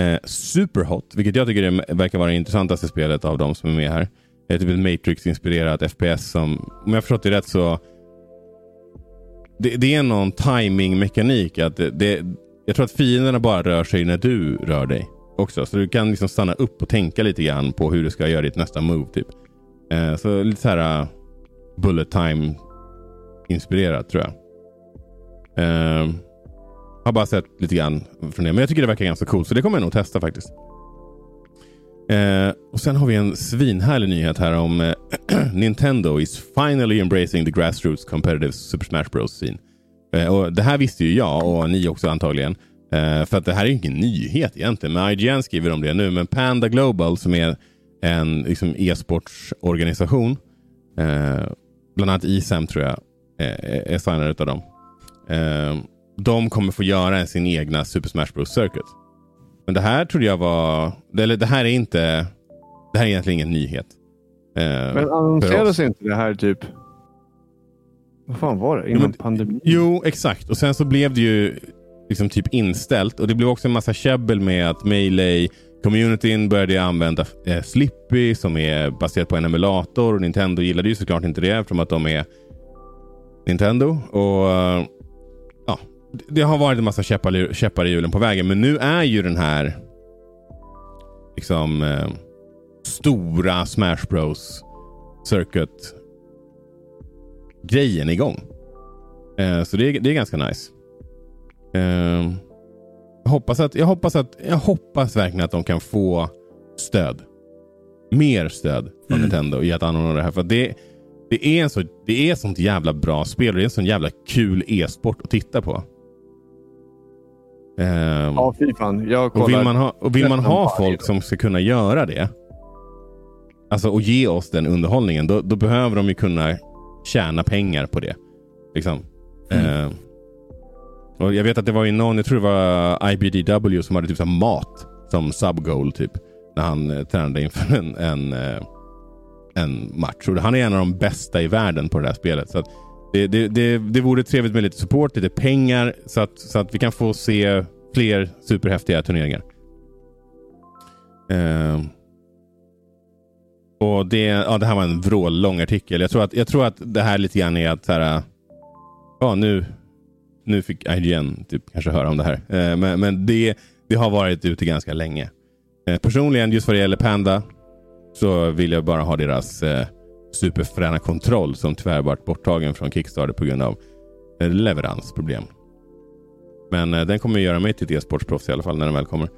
Eh, Superhot, vilket jag tycker är, verkar vara det intressantaste spelet av de som är med här. Det är typ ett Matrix-inspirerat FPS som, om jag förstått det rätt så det, det är någon timing-mekanik. Att det, det, jag tror att fienderna bara rör sig när du rör dig också. Så du kan liksom stanna upp och tänka lite grann på hur du ska göra ditt nästa move. Typ. Eh, så lite så här uh, bullet time inspirerat tror jag. Eh, har bara sett lite grann från det. Men jag tycker det verkar ganska coolt. Så det kommer jag nog testa faktiskt. Eh, och sen har vi en svinhärlig nyhet här om eh, Nintendo is finally embracing the grassroots competitive Super Smash Bros scene. Eh, och Det här visste ju jag och ni också antagligen. Eh, för att det här är ju ingen nyhet egentligen. Men IGN skriver om det nu. Men Panda Global som är en liksom, e-sportsorganisation. Eh, bland annat ISAM tror jag eh, är signad av dem. Eh, de kommer få göra sin egna Super Smash Bros Circuit. Men det här trodde jag var... Eller det här är inte... Det här är egentligen ingen nyhet. Eh, Men annonserades inte det här typ... Vad fan var det? Innan jo, pandemin? Jo, exakt. Och sen så blev det ju liksom typ inställt. Och det blev också en massa käbbel med att Melee Communityn började använda eh, Slippy som är baserat på en emulator. Och Nintendo gillade ju såklart inte det eftersom att de är Nintendo. Och ja, Det har varit en massa käppar, käppar i hjulen på vägen. Men nu är ju den här liksom eh, stora Smash Bros Circuit grejen igång. Eh, så det är, det är ganska nice. Eh, jag, hoppas att, jag, hoppas att, jag hoppas verkligen att de kan få stöd. Mer stöd från mm. Nintendo i att anordna det här. För det, det, är en så, det är sånt jävla bra spel och det är en sån jävla kul e-sport att titta på. Um, ja, fy fan. Jag och vill man ha, och vill man ha folk som ska kunna göra det. Alltså och ge oss den underhållningen. Då, då behöver de ju kunna tjäna pengar på det. Liksom. Mm. Uh, och jag vet att det var ju någon, jag tror det var IBDW som hade typ mat som subgoal typ. När han eh, tränade inför en, en, eh, en match. Och han är en av de bästa i världen på det här spelet. Så det, det, det, det vore trevligt med lite support, lite pengar så att, så att vi kan få se fler superhäftiga turneringar. Uh, och det, ja, det här var en vrållång artikel. Jag tror, att, jag tror att det här lite grann är att så här, ja, nu, nu fick IGN typ kanske höra om det här. Eh, men men det, det har varit ute ganska länge. Eh, personligen, just vad det gäller Panda, så vill jag bara ha deras eh, superfräna kontroll som tyvärr varit borttagen från Kickstarter på grund av leveransproblem. Men eh, den kommer göra mig till ett e-sportsproffs i alla fall när den väl kommer.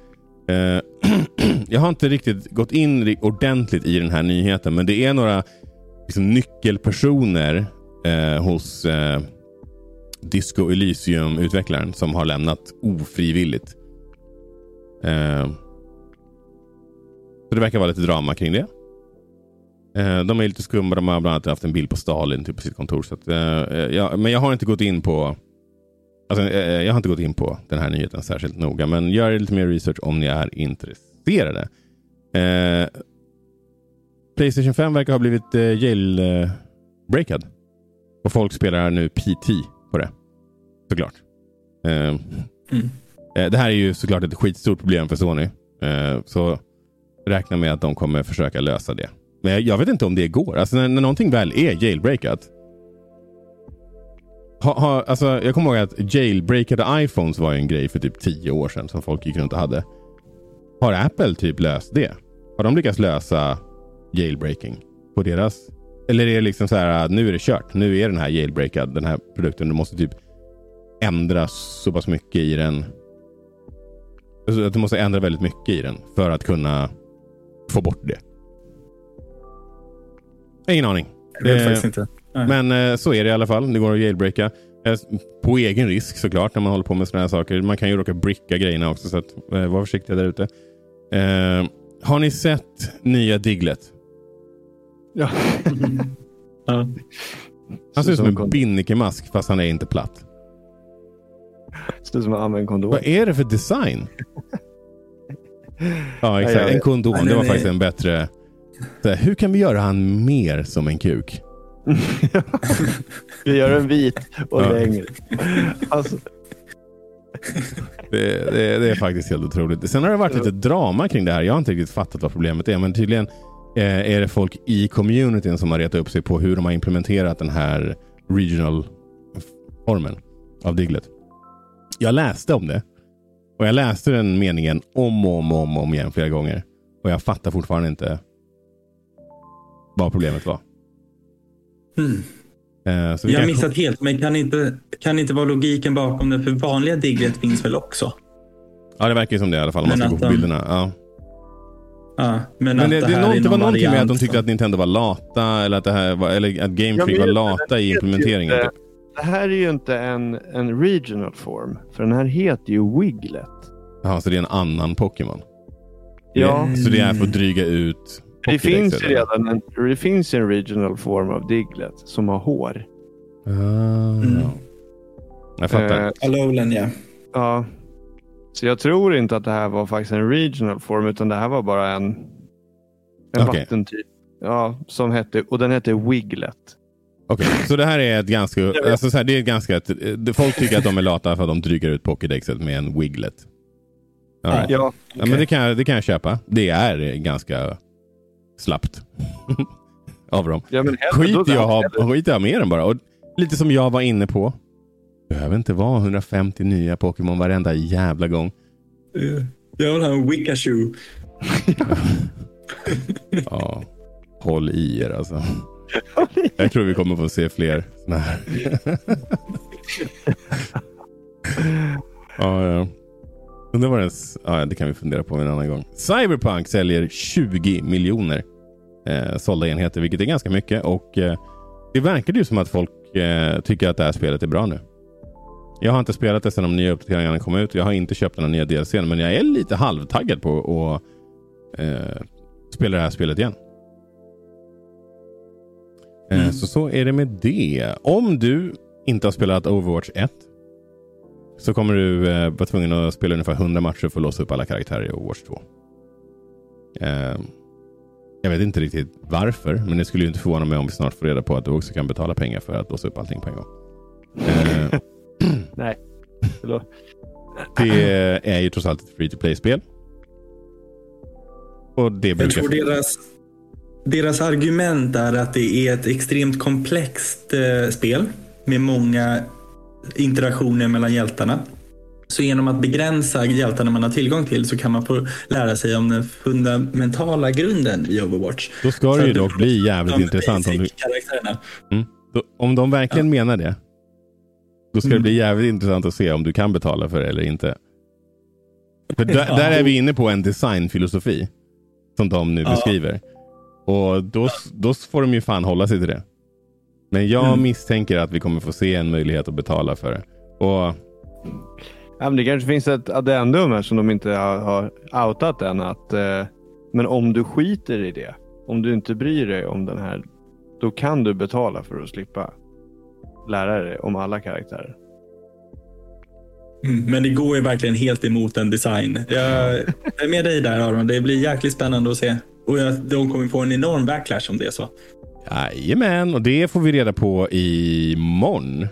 Eh, jag har inte riktigt gått in ordentligt i den här nyheten, men det är några liksom, nyckelpersoner eh, hos eh, Disco Elysium-utvecklaren som har lämnat ofrivilligt. Eh, så det verkar vara lite drama kring det. Eh, de är lite skumma. De har bland annat haft en bild på Stalin typ, på sitt kontor. Så att, eh, ja, men jag har inte gått in på Alltså, eh, jag har inte gått in på den här nyheten särskilt noga, men gör lite mer research om ni är intresserade. Eh, Playstation 5 verkar ha blivit eh, jailbreakad. Och folk spelar nu PT på det. Såklart. Eh, mm. eh, det här är ju såklart ett skitstort problem för Sony. Eh, så räkna med att de kommer försöka lösa det. Men jag vet inte om det går. Alltså när, när någonting väl är jailbreakat ha, ha, alltså, jag kommer ihåg att jailbreakade iPhones var en grej för typ tio år sedan som folk gick runt och hade. Har Apple typ löst det? Har de lyckats lösa jailbreaking på deras? Eller är det liksom så här, nu är det kört. Nu är den här jailbreakad, den här produkten. Du måste typ ändra så pass mycket i den. Alltså, du måste ändra väldigt mycket i den för att kunna få bort det. Ingen aning. Jag vet eh, faktiskt inte. Men eh, så är det i alla fall. Det går att jailbreaka. Eh, på egen risk såklart när man håller på med sådana här saker. Man kan ju råka bricka grejerna också. Så att, eh, var försiktiga där ute. Eh, har ni sett nya Diglett? Ja. ja. Han ser ut som en binnikemask fast han är inte platt. Ser ut som en använd kondom. Vad är det för design? ja, exakt. En kondom. Det var faktiskt en bättre... Här, hur kan vi göra han mer som en kuk? Vi gör en vit och ja. längre. Alltså. Det, det, det, är faktiskt helt otroligt. Sen har det varit lite drama kring det här. Jag har inte riktigt fattat vad problemet är. Men tydligen eh, är det folk i communityn som har retat upp sig på hur de har implementerat den här regional formen av Diglet. Jag läste om det. Och jag läste den meningen om och om, och om, om igen flera gånger. Och jag fattar fortfarande inte vad problemet var. Mm. Eh, jag har missat helt, men kan inte, kan inte vara logiken bakom det? För vanliga Diglett finns väl också? Ja, det verkar som det i alla fall om man ska gå på bilderna. Ja. Ja, men, men det, det, det, någon, det var någonting med att de tyckte att Nintendo var lata eller att, det här var, eller att Game Freak var lata i implementeringen. Typ. det här är ju inte en, en regional form. För den här heter ju Wiglet. Ja, så det är en annan Pokémon. Ja, Så det är för att dryga ut det finns ju redan en, det finns en regional form av Diglett som har hår. Ah, Mm. Jag fattar. Eh, Alolan ja. Ja. Så jag tror inte att det här var faktiskt en regional form utan det här var bara en, en Okej. vattentyp. Ja, som hette, och den hette Wiglet. Okej, så det här är ett ganska... Alltså så här, det är ett ganska folk tycker att de är lata för att de dryger ut Pokédexet med en Wiglet. Right. ja. Ja, men det kan, jag, det kan jag köpa. Det är ganska slappt av dem. ja men Skit att ha, skit med den bara. Och lite som jag var inne på. Behöver inte vara 150 nya Pokémon varenda jävla gång. Eh, Jag vill ha en Wickachu. Ja, håll i er alltså. Jag tror vi kommer få se fler såna här. ja, ja. Vad den... s- Ja, det kan vi fundera på en annan gång. Cyberpunk säljer 20 miljoner eh, sålda enheter, vilket är ganska mycket. Och eh, Det verkar ju som att folk eh, tycker att det här spelet är bra nu. Jag har inte spelat det sedan de nya uppdateringarna kom ut. Jag har inte köpt den nya DLCn, men jag är lite halvtaggad på att eh, spela det här spelet igen. Eh, Mm. Så så är det med det. Om du inte har spelat Overwatch 1 så kommer du eh, vara tvungen att spela ungefär 100 matcher för att låsa upp alla karaktärer i Overwatch 2. Eh, jag vet inte riktigt varför, men det skulle ju inte förvåna mig om vi snart får reda på att du också kan betala pengar för att låsa upp allting på en gång. Eh, Nej. Förlåt. det är ju trots allt ett free to play-spel. Och det Jag brukar... tror deras, deras argument är att det är ett extremt komplext eh, spel med många interaktioner mellan hjältarna. Så genom att begränsa hjältarna man har tillgång till så kan man få lära sig om den fundamentala grunden i Overwatch. Då ska Så det ju dock bli jävligt intressant om du. Mm. Då, om de verkligen menar det. Då ska det bli jävligt intressant att se om du kan betala för det eller inte. För där, Ja. där är vi inne på en designfilosofi. Som de nu Ja. beskriver. Och då, då får de ju fan hålla sig till det. Men jag Mm. misstänker att vi kommer få se en möjlighet att betala för det. Och Ja, men det kanske finns ett addendum här som de inte har, har outat än. Att, eh, men om du skiter i det, om du inte bryr dig om den här, då kan du betala för att slippa lära dig om alla karaktärer. Mm, men det går ju verkligen helt emot en design. Jag är med dig där Aron. Det blir jäkligt spännande att se. Och jag, de kommer få en enorm backlash om det är så. jajamän, och det får vi reda på imorgon.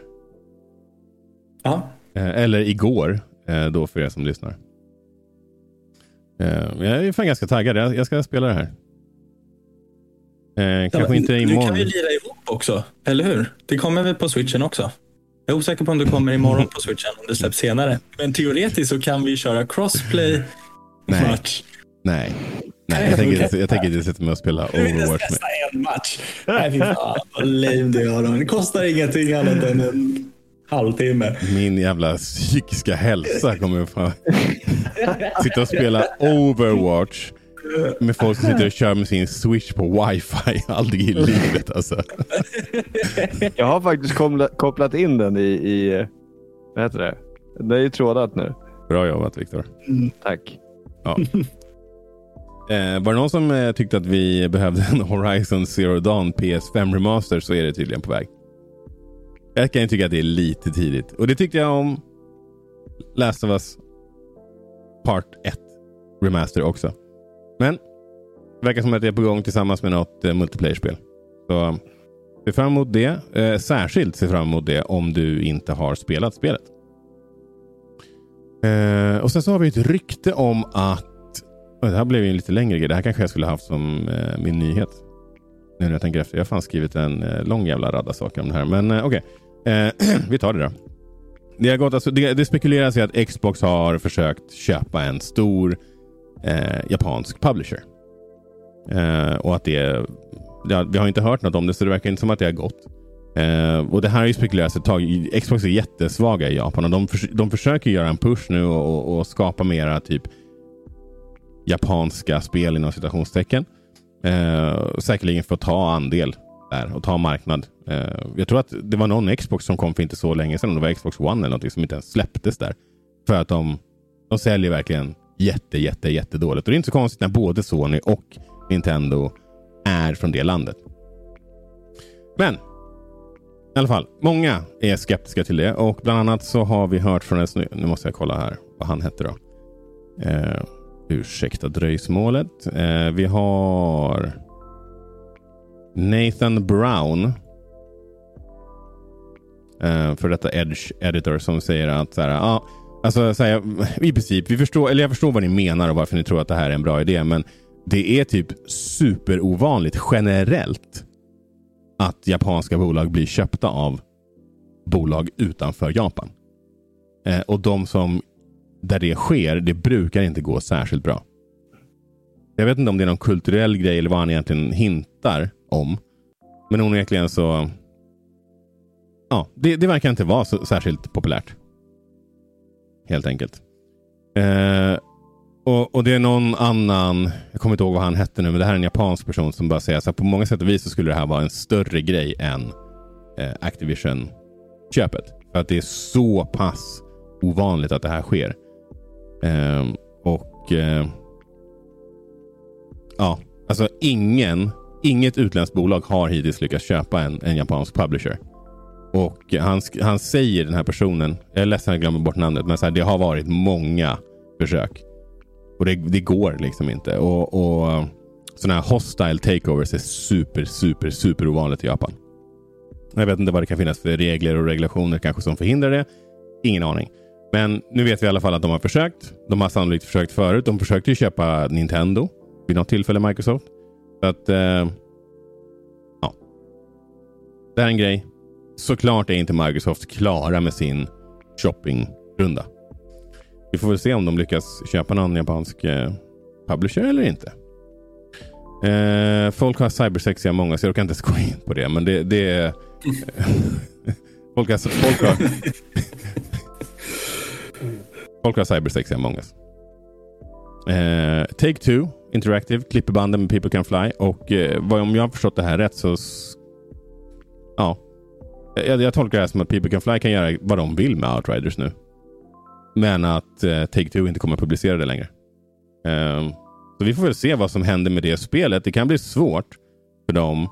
Ja, eller igår, eh, då för er som lyssnar. Eh, jag är fan ganska taggad. Jag, ska spela det här. Eh, kanske inte Nu imorgon. kan vi lira ihop också, eller hur? Det kommer väl på switchen också? Jag är osäker på om det kommer imorgon på switchen, om det släpps senare. Men teoretiskt så kan vi köra crossplay Nej. match. Nej. Nej, jag tänker, jag tänker inte sätta mig och spela Du vill inte Overwatch. Testa en match. Nej, fy fan vad lame det är. Det kostar ingenting annat än en halvtimme. Min jävla psykiska hälsa kommer att fan... Sitta och spela Overwatch med folk som sitter och kör med sin switch på wifi. Aldrig i livet alltså. Jag har faktiskt kopplat in den i, i vad heter det? Det är ju trådat nu. Bra jobbat Viktor. Tack. Ja. Eh, var det någon som eh, tyckte att vi behövde en Horizon Zero Dawn PS5 Remaster så är det tydligen på väg. Jag kan ju tycka att det är lite tidigt. Och det tyckte jag om Last of Us Part 1 Remaster också. Men det verkar som att det är på gång tillsammans med något eh, multiplayer-spel. Så eh, se fram emot det. Eh, särskilt se fram emot det om du inte har spelat spelet. Eh, och sen så har vi ett rykte om att det här blev ju en lite längre grej. Det här kanske jag skulle haft som eh, min nyhet. Nu när jag tänker efter. Jag har fan skrivit en eh, lång jävla radda saker om det här. Men eh, okej. Eh, vi tar det då. Det, har gått, alltså, det, det spekuleras i att Xbox har försökt köpa en stor eh, japansk publisher. Eh, och att det, det... Vi har inte hört något om det, så det verkar inte som att det har gått. Eh, och Det här har ju spekulerats ett tag. Xbox är jättesvaga i Japan och de, för, de försöker göra en push nu och, och, och skapa mera typ japanska spel inom citationstecken. Eh, säkerligen för att ta andel där och ta marknad. Eh, jag tror att det var någon Xbox som kom för inte så länge sedan. Om det var Xbox One eller någonting som inte ens släpptes där. För att de, de säljer verkligen jätte, jätte, jättedåligt. Och det är inte så konstigt när både Sony och Nintendo är från det landet. Men i alla fall, många är skeptiska till det och bland annat så har vi hört från en Nu måste jag kolla här vad han hette då. Eh, ursäkta dröjsmålet. Eh, vi har Nathan Brown. Uh, för detta Edge Editor som säger att så här, ah, alltså, så här, i princip, vi förstår, eller jag förstår vad ni menar och varför ni tror att det här är en bra idé. Men det är typ superovanligt generellt att japanska bolag blir köpta av bolag utanför Japan. Eh, och de som där det sker, det brukar inte gå särskilt bra. Jag vet inte om det är någon kulturell grej eller vad han egentligen hintar om. Men onekligen så... Ja, det, det verkar inte vara så särskilt populärt. Helt enkelt. Eh, och, och, det är någon annan, jag kommer inte ihåg vad han hette nu, men det här är en japansk person som bara säger att på många sätt och vis så skulle det här vara en större grej än eh, Activision-köpet. För att det är så pass ovanligt att det här sker. Eh, och eh, ja, alltså ingen, inget utländskt bolag har hittills lyckats köpa en, en japansk publisher. Och han, han säger den här personen, jag är ledsen att jag glömmer bort namnet, men så här, det har varit många försök. Och det, det går liksom inte. Och, och sådana här hostile takeovers är super, super, super ovanligt i Japan. Jag vet inte vad det kan finnas för regler och regulationer kanske som förhindrar det. Ingen aning. Men nu vet vi i alla fall att de har försökt. De har sannolikt försökt förut. De försökte ju köpa Nintendo vid något tillfälle, Microsoft. Så att, eh, ja. Det här är en grej. Såklart är inte Microsoft klara med sin shoppingrunda. Vi får väl se om de lyckas köpa någon japansk eh, publisher eller inte. Eh, folk har cybersex i många så jag kan inte ens gå in på det. Men det, det är... folk har... Folk har, folk har cybersex i många. Eh, Take Two Interactive klipper banden med People Can Fly och eh, om jag har förstått det här rätt så... Ja. Eh, jag, jag tolkar det här som att People Can Fly kan göra vad de vill med Outriders nu. Men att eh, Take-Two inte kommer att publicera det längre. Um, så vi får väl se vad som händer med det spelet. Det kan bli svårt för dem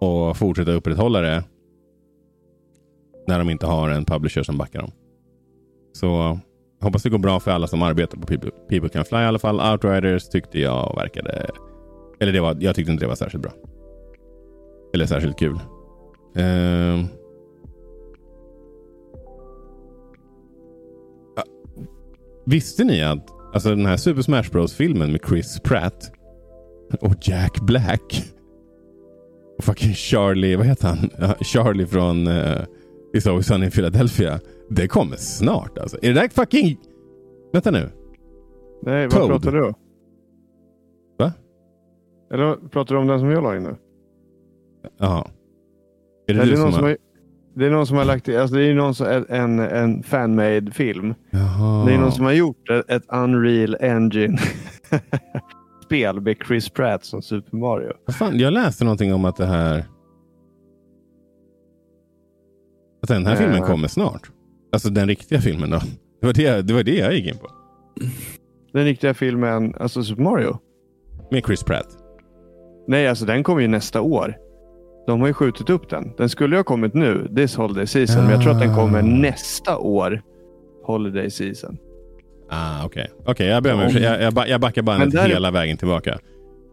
att fortsätta upprätthålla det när de inte har en publisher som backar dem. Så hoppas det går bra för alla som arbetar på People, People Can Fly i alla fall. Outriders tyckte jag verkade... Eller det var, jag tyckte inte det var särskilt bra. Eller särskilt kul. Um, Visste ni att alltså den här Super Smash Bros-filmen med Chris Pratt och Jack Black och fucking Charlie, vad heter han? Charlie från uh, It's Always Sunny in Philadelphia. Det kommer snart alltså. Är det där fucking... Vänta nu. Nej, vad Toad. pratar du om? Va? Eller pratar du om den som jag la in nu? Ja. Är det Nej, du det är som har... Det är någon som har lagt alltså det är någon som, en, en fan-made film. Jaha. Det är någon som har gjort ett, ett Unreal Engine spel med Chris Pratt som Super Mario. fan, jag läste någonting om att det här att den här äh. filmen kommer snart. Alltså den riktiga filmen då. Det var det, det var det jag gick in på. Den riktiga filmen, alltså Super Mario? Med Chris Pratt? Nej, alltså den kommer ju nästa år. De har ju skjutit upp den. Den skulle ju ha kommit nu, this holiday season. Ja. Men jag tror att den kommer ah. nästa år, holiday season. Ah, Okej, okay. okay, jag, ber om, jag, jag, jag backar bandet där, hela vägen tillbaka.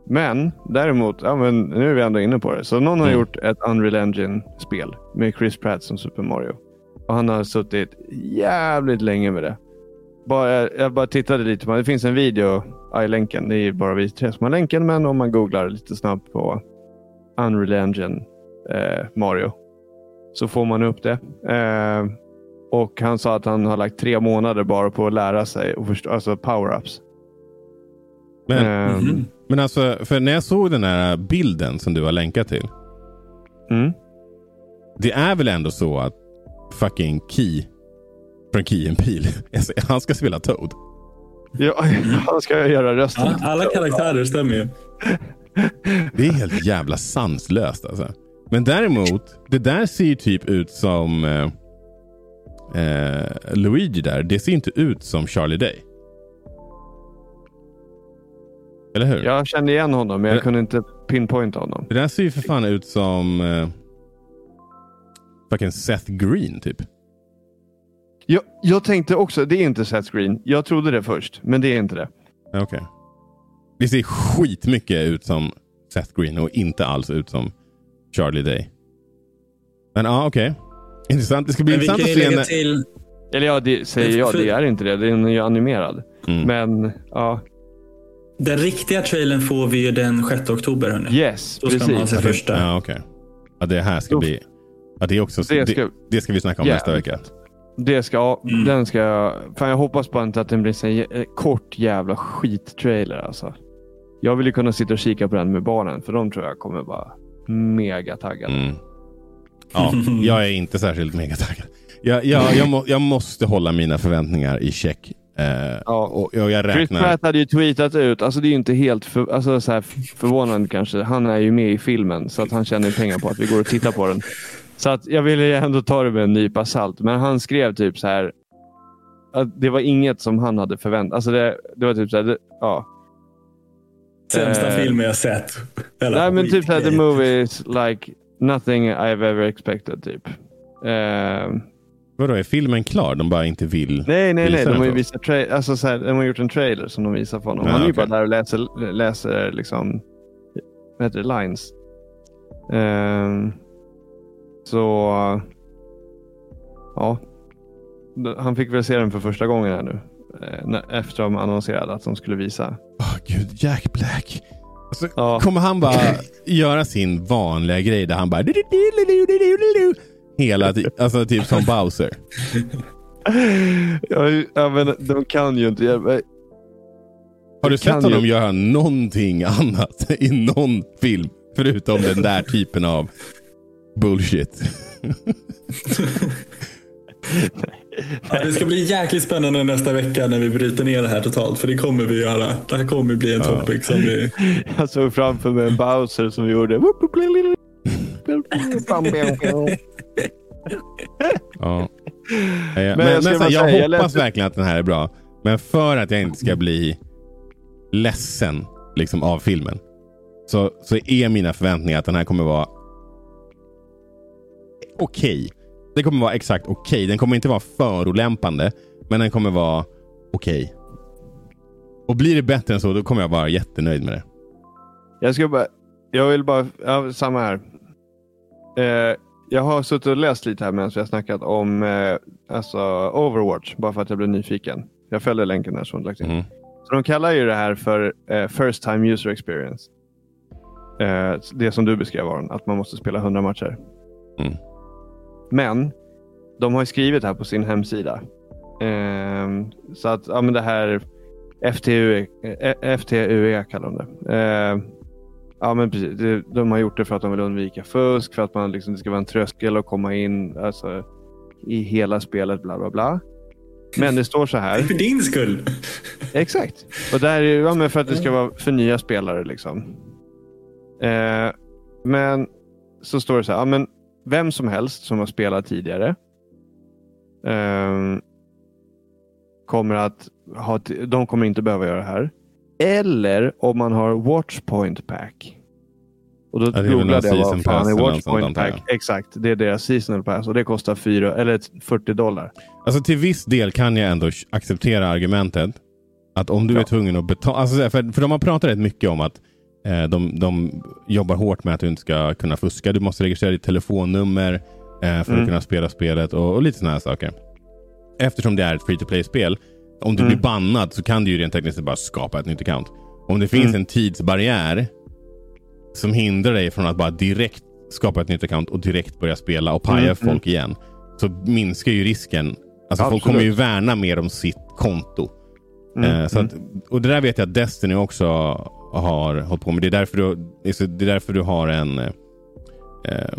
Men däremot, ja, men nu är vi ändå inne på det. Så någon har mm. gjort ett Unreal Engine-spel med Chris Pratt som Super Mario. Och han har suttit jävligt länge med det. Bara, jag bara tittade lite det. finns en video i länken. Det är bara vi tre som har länken, men om man googlar lite snabbt på Unreal Engine eh, Mario. Så får man upp det. Eh, och Han sa att han har lagt tre månader bara på att lära sig och förstå, alltså power-ups. Men, eh, mm. men alltså, för när jag såg den här bilden som du har länkat till. Mm. Det är väl ändå så att fucking Key från Key and Peel, han ska spela Toad? Ja, han ska göra rösten. Ja, alla karaktärer stämmer ju. Det är helt jävla sanslöst alltså. Men däremot, det där ser ju typ ut som eh, eh, Luigi där. Det ser inte ut som Charlie Day. Eller hur? Jag kände igen honom, men jag Det- kunde inte pinpointa honom. Det där ser ju för fan ut som eh, fucking Seth Green typ. Jag, jag tänkte också, det är inte Seth Green. Jag trodde det först, men det är inte det. Ja, Okej. Det ser skitmycket ut som Seth Green och inte alls ut som Charlie Day. Men ja, okej. Intressant. Det ska bli Men intressant att se lägga till... Eller ja, det säger jag. Det är inte det. Den är ju animerad. Mm. Men ja, Den riktiga trailern får vi ju den 6 oktober. Hörni. yes, Då ska man precis. se första. Ja, okej. Ja, det här ska Då- bli... Ja, det, är också, Det det, ska- det, ska vi snacka om Ja. nästa vecka. Det ska, Mm. den ska, fan jag hoppas bara inte att den blir en jä- eh, kort jävla skittrailer alltså. Jag vill ju kunna sitta och kika på den med barnen, för de tror jag kommer vara mega taggade. Mm. Ja, jag är inte särskilt megataggad. Jag, jag, jag, må, jag måste hålla mina förväntningar i check. Eh, Ja. och, och jag Chris räknar... Pratt hade ju tweetat ut, alltså det är ju inte helt för, alltså så här förvånande kanske. Han är ju med i filmen så att han tjänar ju pengar på att vi går och tittar på den. Så att jag ville ju ändå ta det med en nypa salt. Men han skrev typ så här. Att det var inget som han hade förväntat alltså det, det var typ så här, det, ja. Sämsta Eh, film jag sett. Eller Nej men typ så här, the movie is like nothing I've ever expected typ. Eh, Vadå, är filmen klar? De bara inte vill nej, nej, nej. De har ju visat tra- alltså, så här, de har gjort en trailer som de visar för honom. Ja, Han är ju bara där och läser, läser liksom, vad heter det, lines. Ehm, så, ja. Han fick väl se den för första gången här nu. eh, Efter de annonserade att de skulle visa. Åh gud, Jack Black. Alltså, Ja. Kommer han bara göra sin vanliga grej där han bara... Hela tiden. Alltså typ som Bowser. ja, men de kan ju inte hjälpa. Har du sett honom ju- göra någonting annat i någon film? Förutom den där typen av bullshit. Ja, det ska bli jäkligt spännande nästa vecka när vi bryter ner det här totalt. För det kommer vi göra. Det här kommer bli en topic som vi... Jag såg framför mig en Bowser som gjorde... Ja. Men, Men men, jag men, hoppas verkligen att den här är bra. Men för att jag inte ska bli ledsen liksom, av filmen. Så, så är mina förväntningar att den här kommer vara okej. Det kommer vara exakt okej. Den kommer inte vara förolämpande. Men den kommer vara okej. Och blir det bättre än så, då kommer jag vara jättenöjd med det. Jag ska bara... Jag vill bara... Ja, samma här. Eh, jag har suttit och läst lite här medan vi har snackat om eh, alltså Overwatch. Bara för att jag blev nyfiken. Jag fällde länken där som lagt in. Mhm. Så de kallar ju det här för eh, First Time User Experience. Eh, det som du beskrev Aron, att man måste spela 100 matcher. Mm. Men de har ju skrivit här på sin hemsida. Ehm, så att ja, men det här FTUE, eh, FTUE kallar de det. Ehm, ja, men precis. Det- De har gjort det för att de vill undvika fusk, för att man liksom, det ska vara en tröskel att komma in alltså, i hela spelet. bla bla bla. Men det står så här. För din skull. Exakt. Och där är ja, men för att det ska vara för nya spelare. liksom. Eh, men så står det så här. Ja, men vem som helst som har spelat tidigare ehm, kommer att ha, de kommer inte behöva göra det här. Eller om man har Watchpoint Pack. Och då väl googlade jag vad fan är Watchpoint. Pack. Exakt, det är deras seasonal pass och det kostar fyra, eller 40 dollar. Alltså till viss del kan jag ändå acceptera argumentet. Att om du Ja. är tvungen att betala. Alltså, för, för de har pratat rätt mycket om att eh, de, de jobbar hårt med att du inte ska kunna fuska. Du måste registrera ditt telefonnummer eh, för Mm. att kunna spela spelet och, och lite sådana här saker. Eftersom det är ett free to play-spel. Om du Mm. blir bannad så kan du ju rent tekniskt bara skapa ett nytt account. Om det finns Mm. en tidsbarriär som hindrar dig från att bara direkt skapa ett nytt account och direkt börja spela och paja Mm, folk igen. Så minskar ju risken. Alltså folk Absolut. kommer ju värna mer om sitt konto. Mm, Eh, att, och det där vet jag att Destiny också har hållit på med. Det är därför du, det är därför du har en... Eh, eh,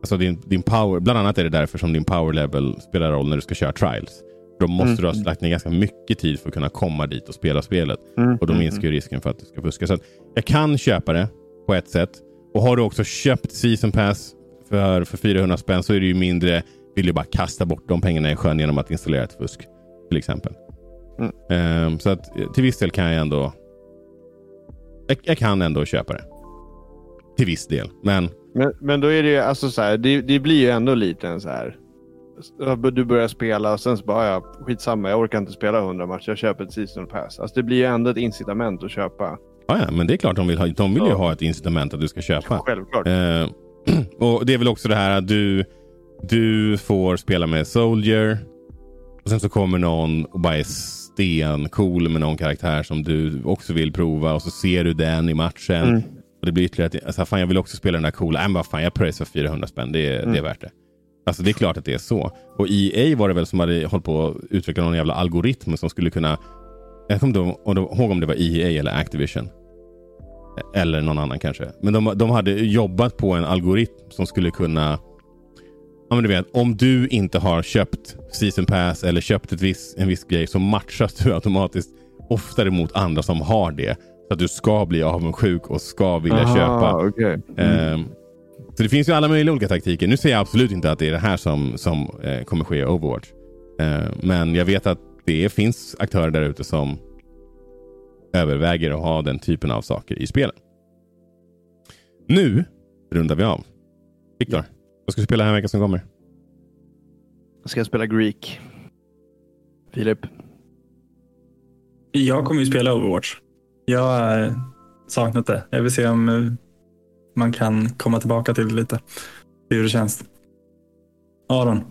alltså din, din power, bland annat är det därför som din power level spelar roll när du ska köra trials. Då måste Mm, du ha mm. lagt ner ganska mycket tid för att kunna komma dit och spela spelet. Mm, Och då mm, minskar ju risken för att du ska fuska. Så att jag kan köpa det på ett sätt. Och har du också köpt season pass för, för 400 spänn så är det ju mindre, vill du bara kasta bort de pengarna i sjön genom att installera ett fusk. Till exempel. Mm. Um, så att till viss del kan jag ändå jag, jag, kan ändå köpa det. Till viss del. Men, men, men då är det ju alltså så här, det, det blir ju ändå lite en så här. Du börjar spela och sen så bara, ja, skitsamma, jag orkar inte spela 100 matcher, jag köper ett season pass. Alltså det blir ju ändå ett incitament att köpa. Ja, ja men det är klart de vill ha, de vill ju ha ett incitament att du ska köpa. Självklart. Eh, och det är väl också det här att du, du får spela med Soldier. Och sen så kommer någon och bara är stencool med någon karaktär som du också vill prova och så ser du den i matchen. Mm. Och det blir ytterligare att alltså, fan, jag vill också spela den där coola. Nej, men vad fan, jag pröjsar för 400 spänn. Det är, Mm. det är värt det. Alltså det är klart att det är så. Och EA var det väl som hade hållit på att utveckla någon jävla algoritm som skulle kunna... Jag kommer inte ihåg om det var EA eller Activision. Eller någon annan kanske. Men de, de hade jobbat på en algoritm som skulle kunna... Ja, men du vet, om du inte har köpt season pass eller köpt ett viss, en viss grej så matchas du automatiskt oftare mot andra som har det. Så att du ska bli avundsjuk och ska vilja Aha, köpa. okay. Mm. Um, så det finns ju alla möjliga olika taktiker. Nu säger jag absolut inte att det är det här som, som eh, kommer ske i Overwatch. Uh, men jag vet att det finns aktörer där ute som överväger att ha den typen av saker i spelen. Nu rundar vi av. Viktor, vad ska du spela här veckan som kommer? Ska jag spela Greek? Filip? Jag kommer ju spela Overwatch. Jag har saknat det. Jag vill se om eh, man kan komma tillbaka till det lite. Hur det känns. Aron?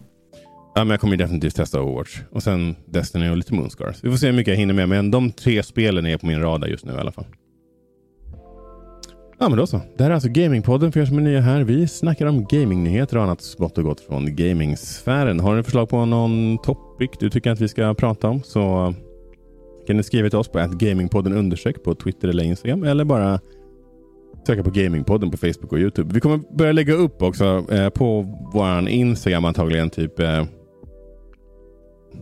Ja, men jag kommer definitivt testa Overwatch. Och sen Destiny och lite Moonscars. Vi får se hur mycket jag hinner med. Men de tre spelen är på min radar just nu i alla fall. Ja, men då så. Det här är alltså Gamingpodden för er som är nya här. Vi snackar om gamingnyheter och annat smått och gott från gamingsfären. Har ni förslag på någon topic du tycker att vi ska prata om så kan ni skriva till oss på att Gamingpodden undersök på Twitter eller Instagram eller bara söka på Gamingpodden på Facebook och Youtube. Vi kommer börja lägga upp också eh, på vår Instagram antagligen typ eh,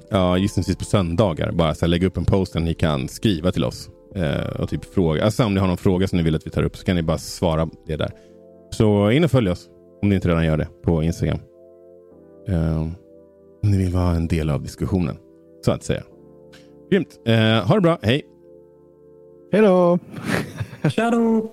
ja, gissningsvis på söndagar. Bara så här, lägga upp en post där ni kan skriva till oss och typ fråga. Alltså om ni har någon fråga som ni vill att vi tar upp så kan ni bara svara det där. Så in och följ oss om ni inte redan gör det på Instagram. Eh, om ni vill vara en del av diskussionen så att säga. Grymt. Eh, ha det bra. Hej. Hej då! Shadow!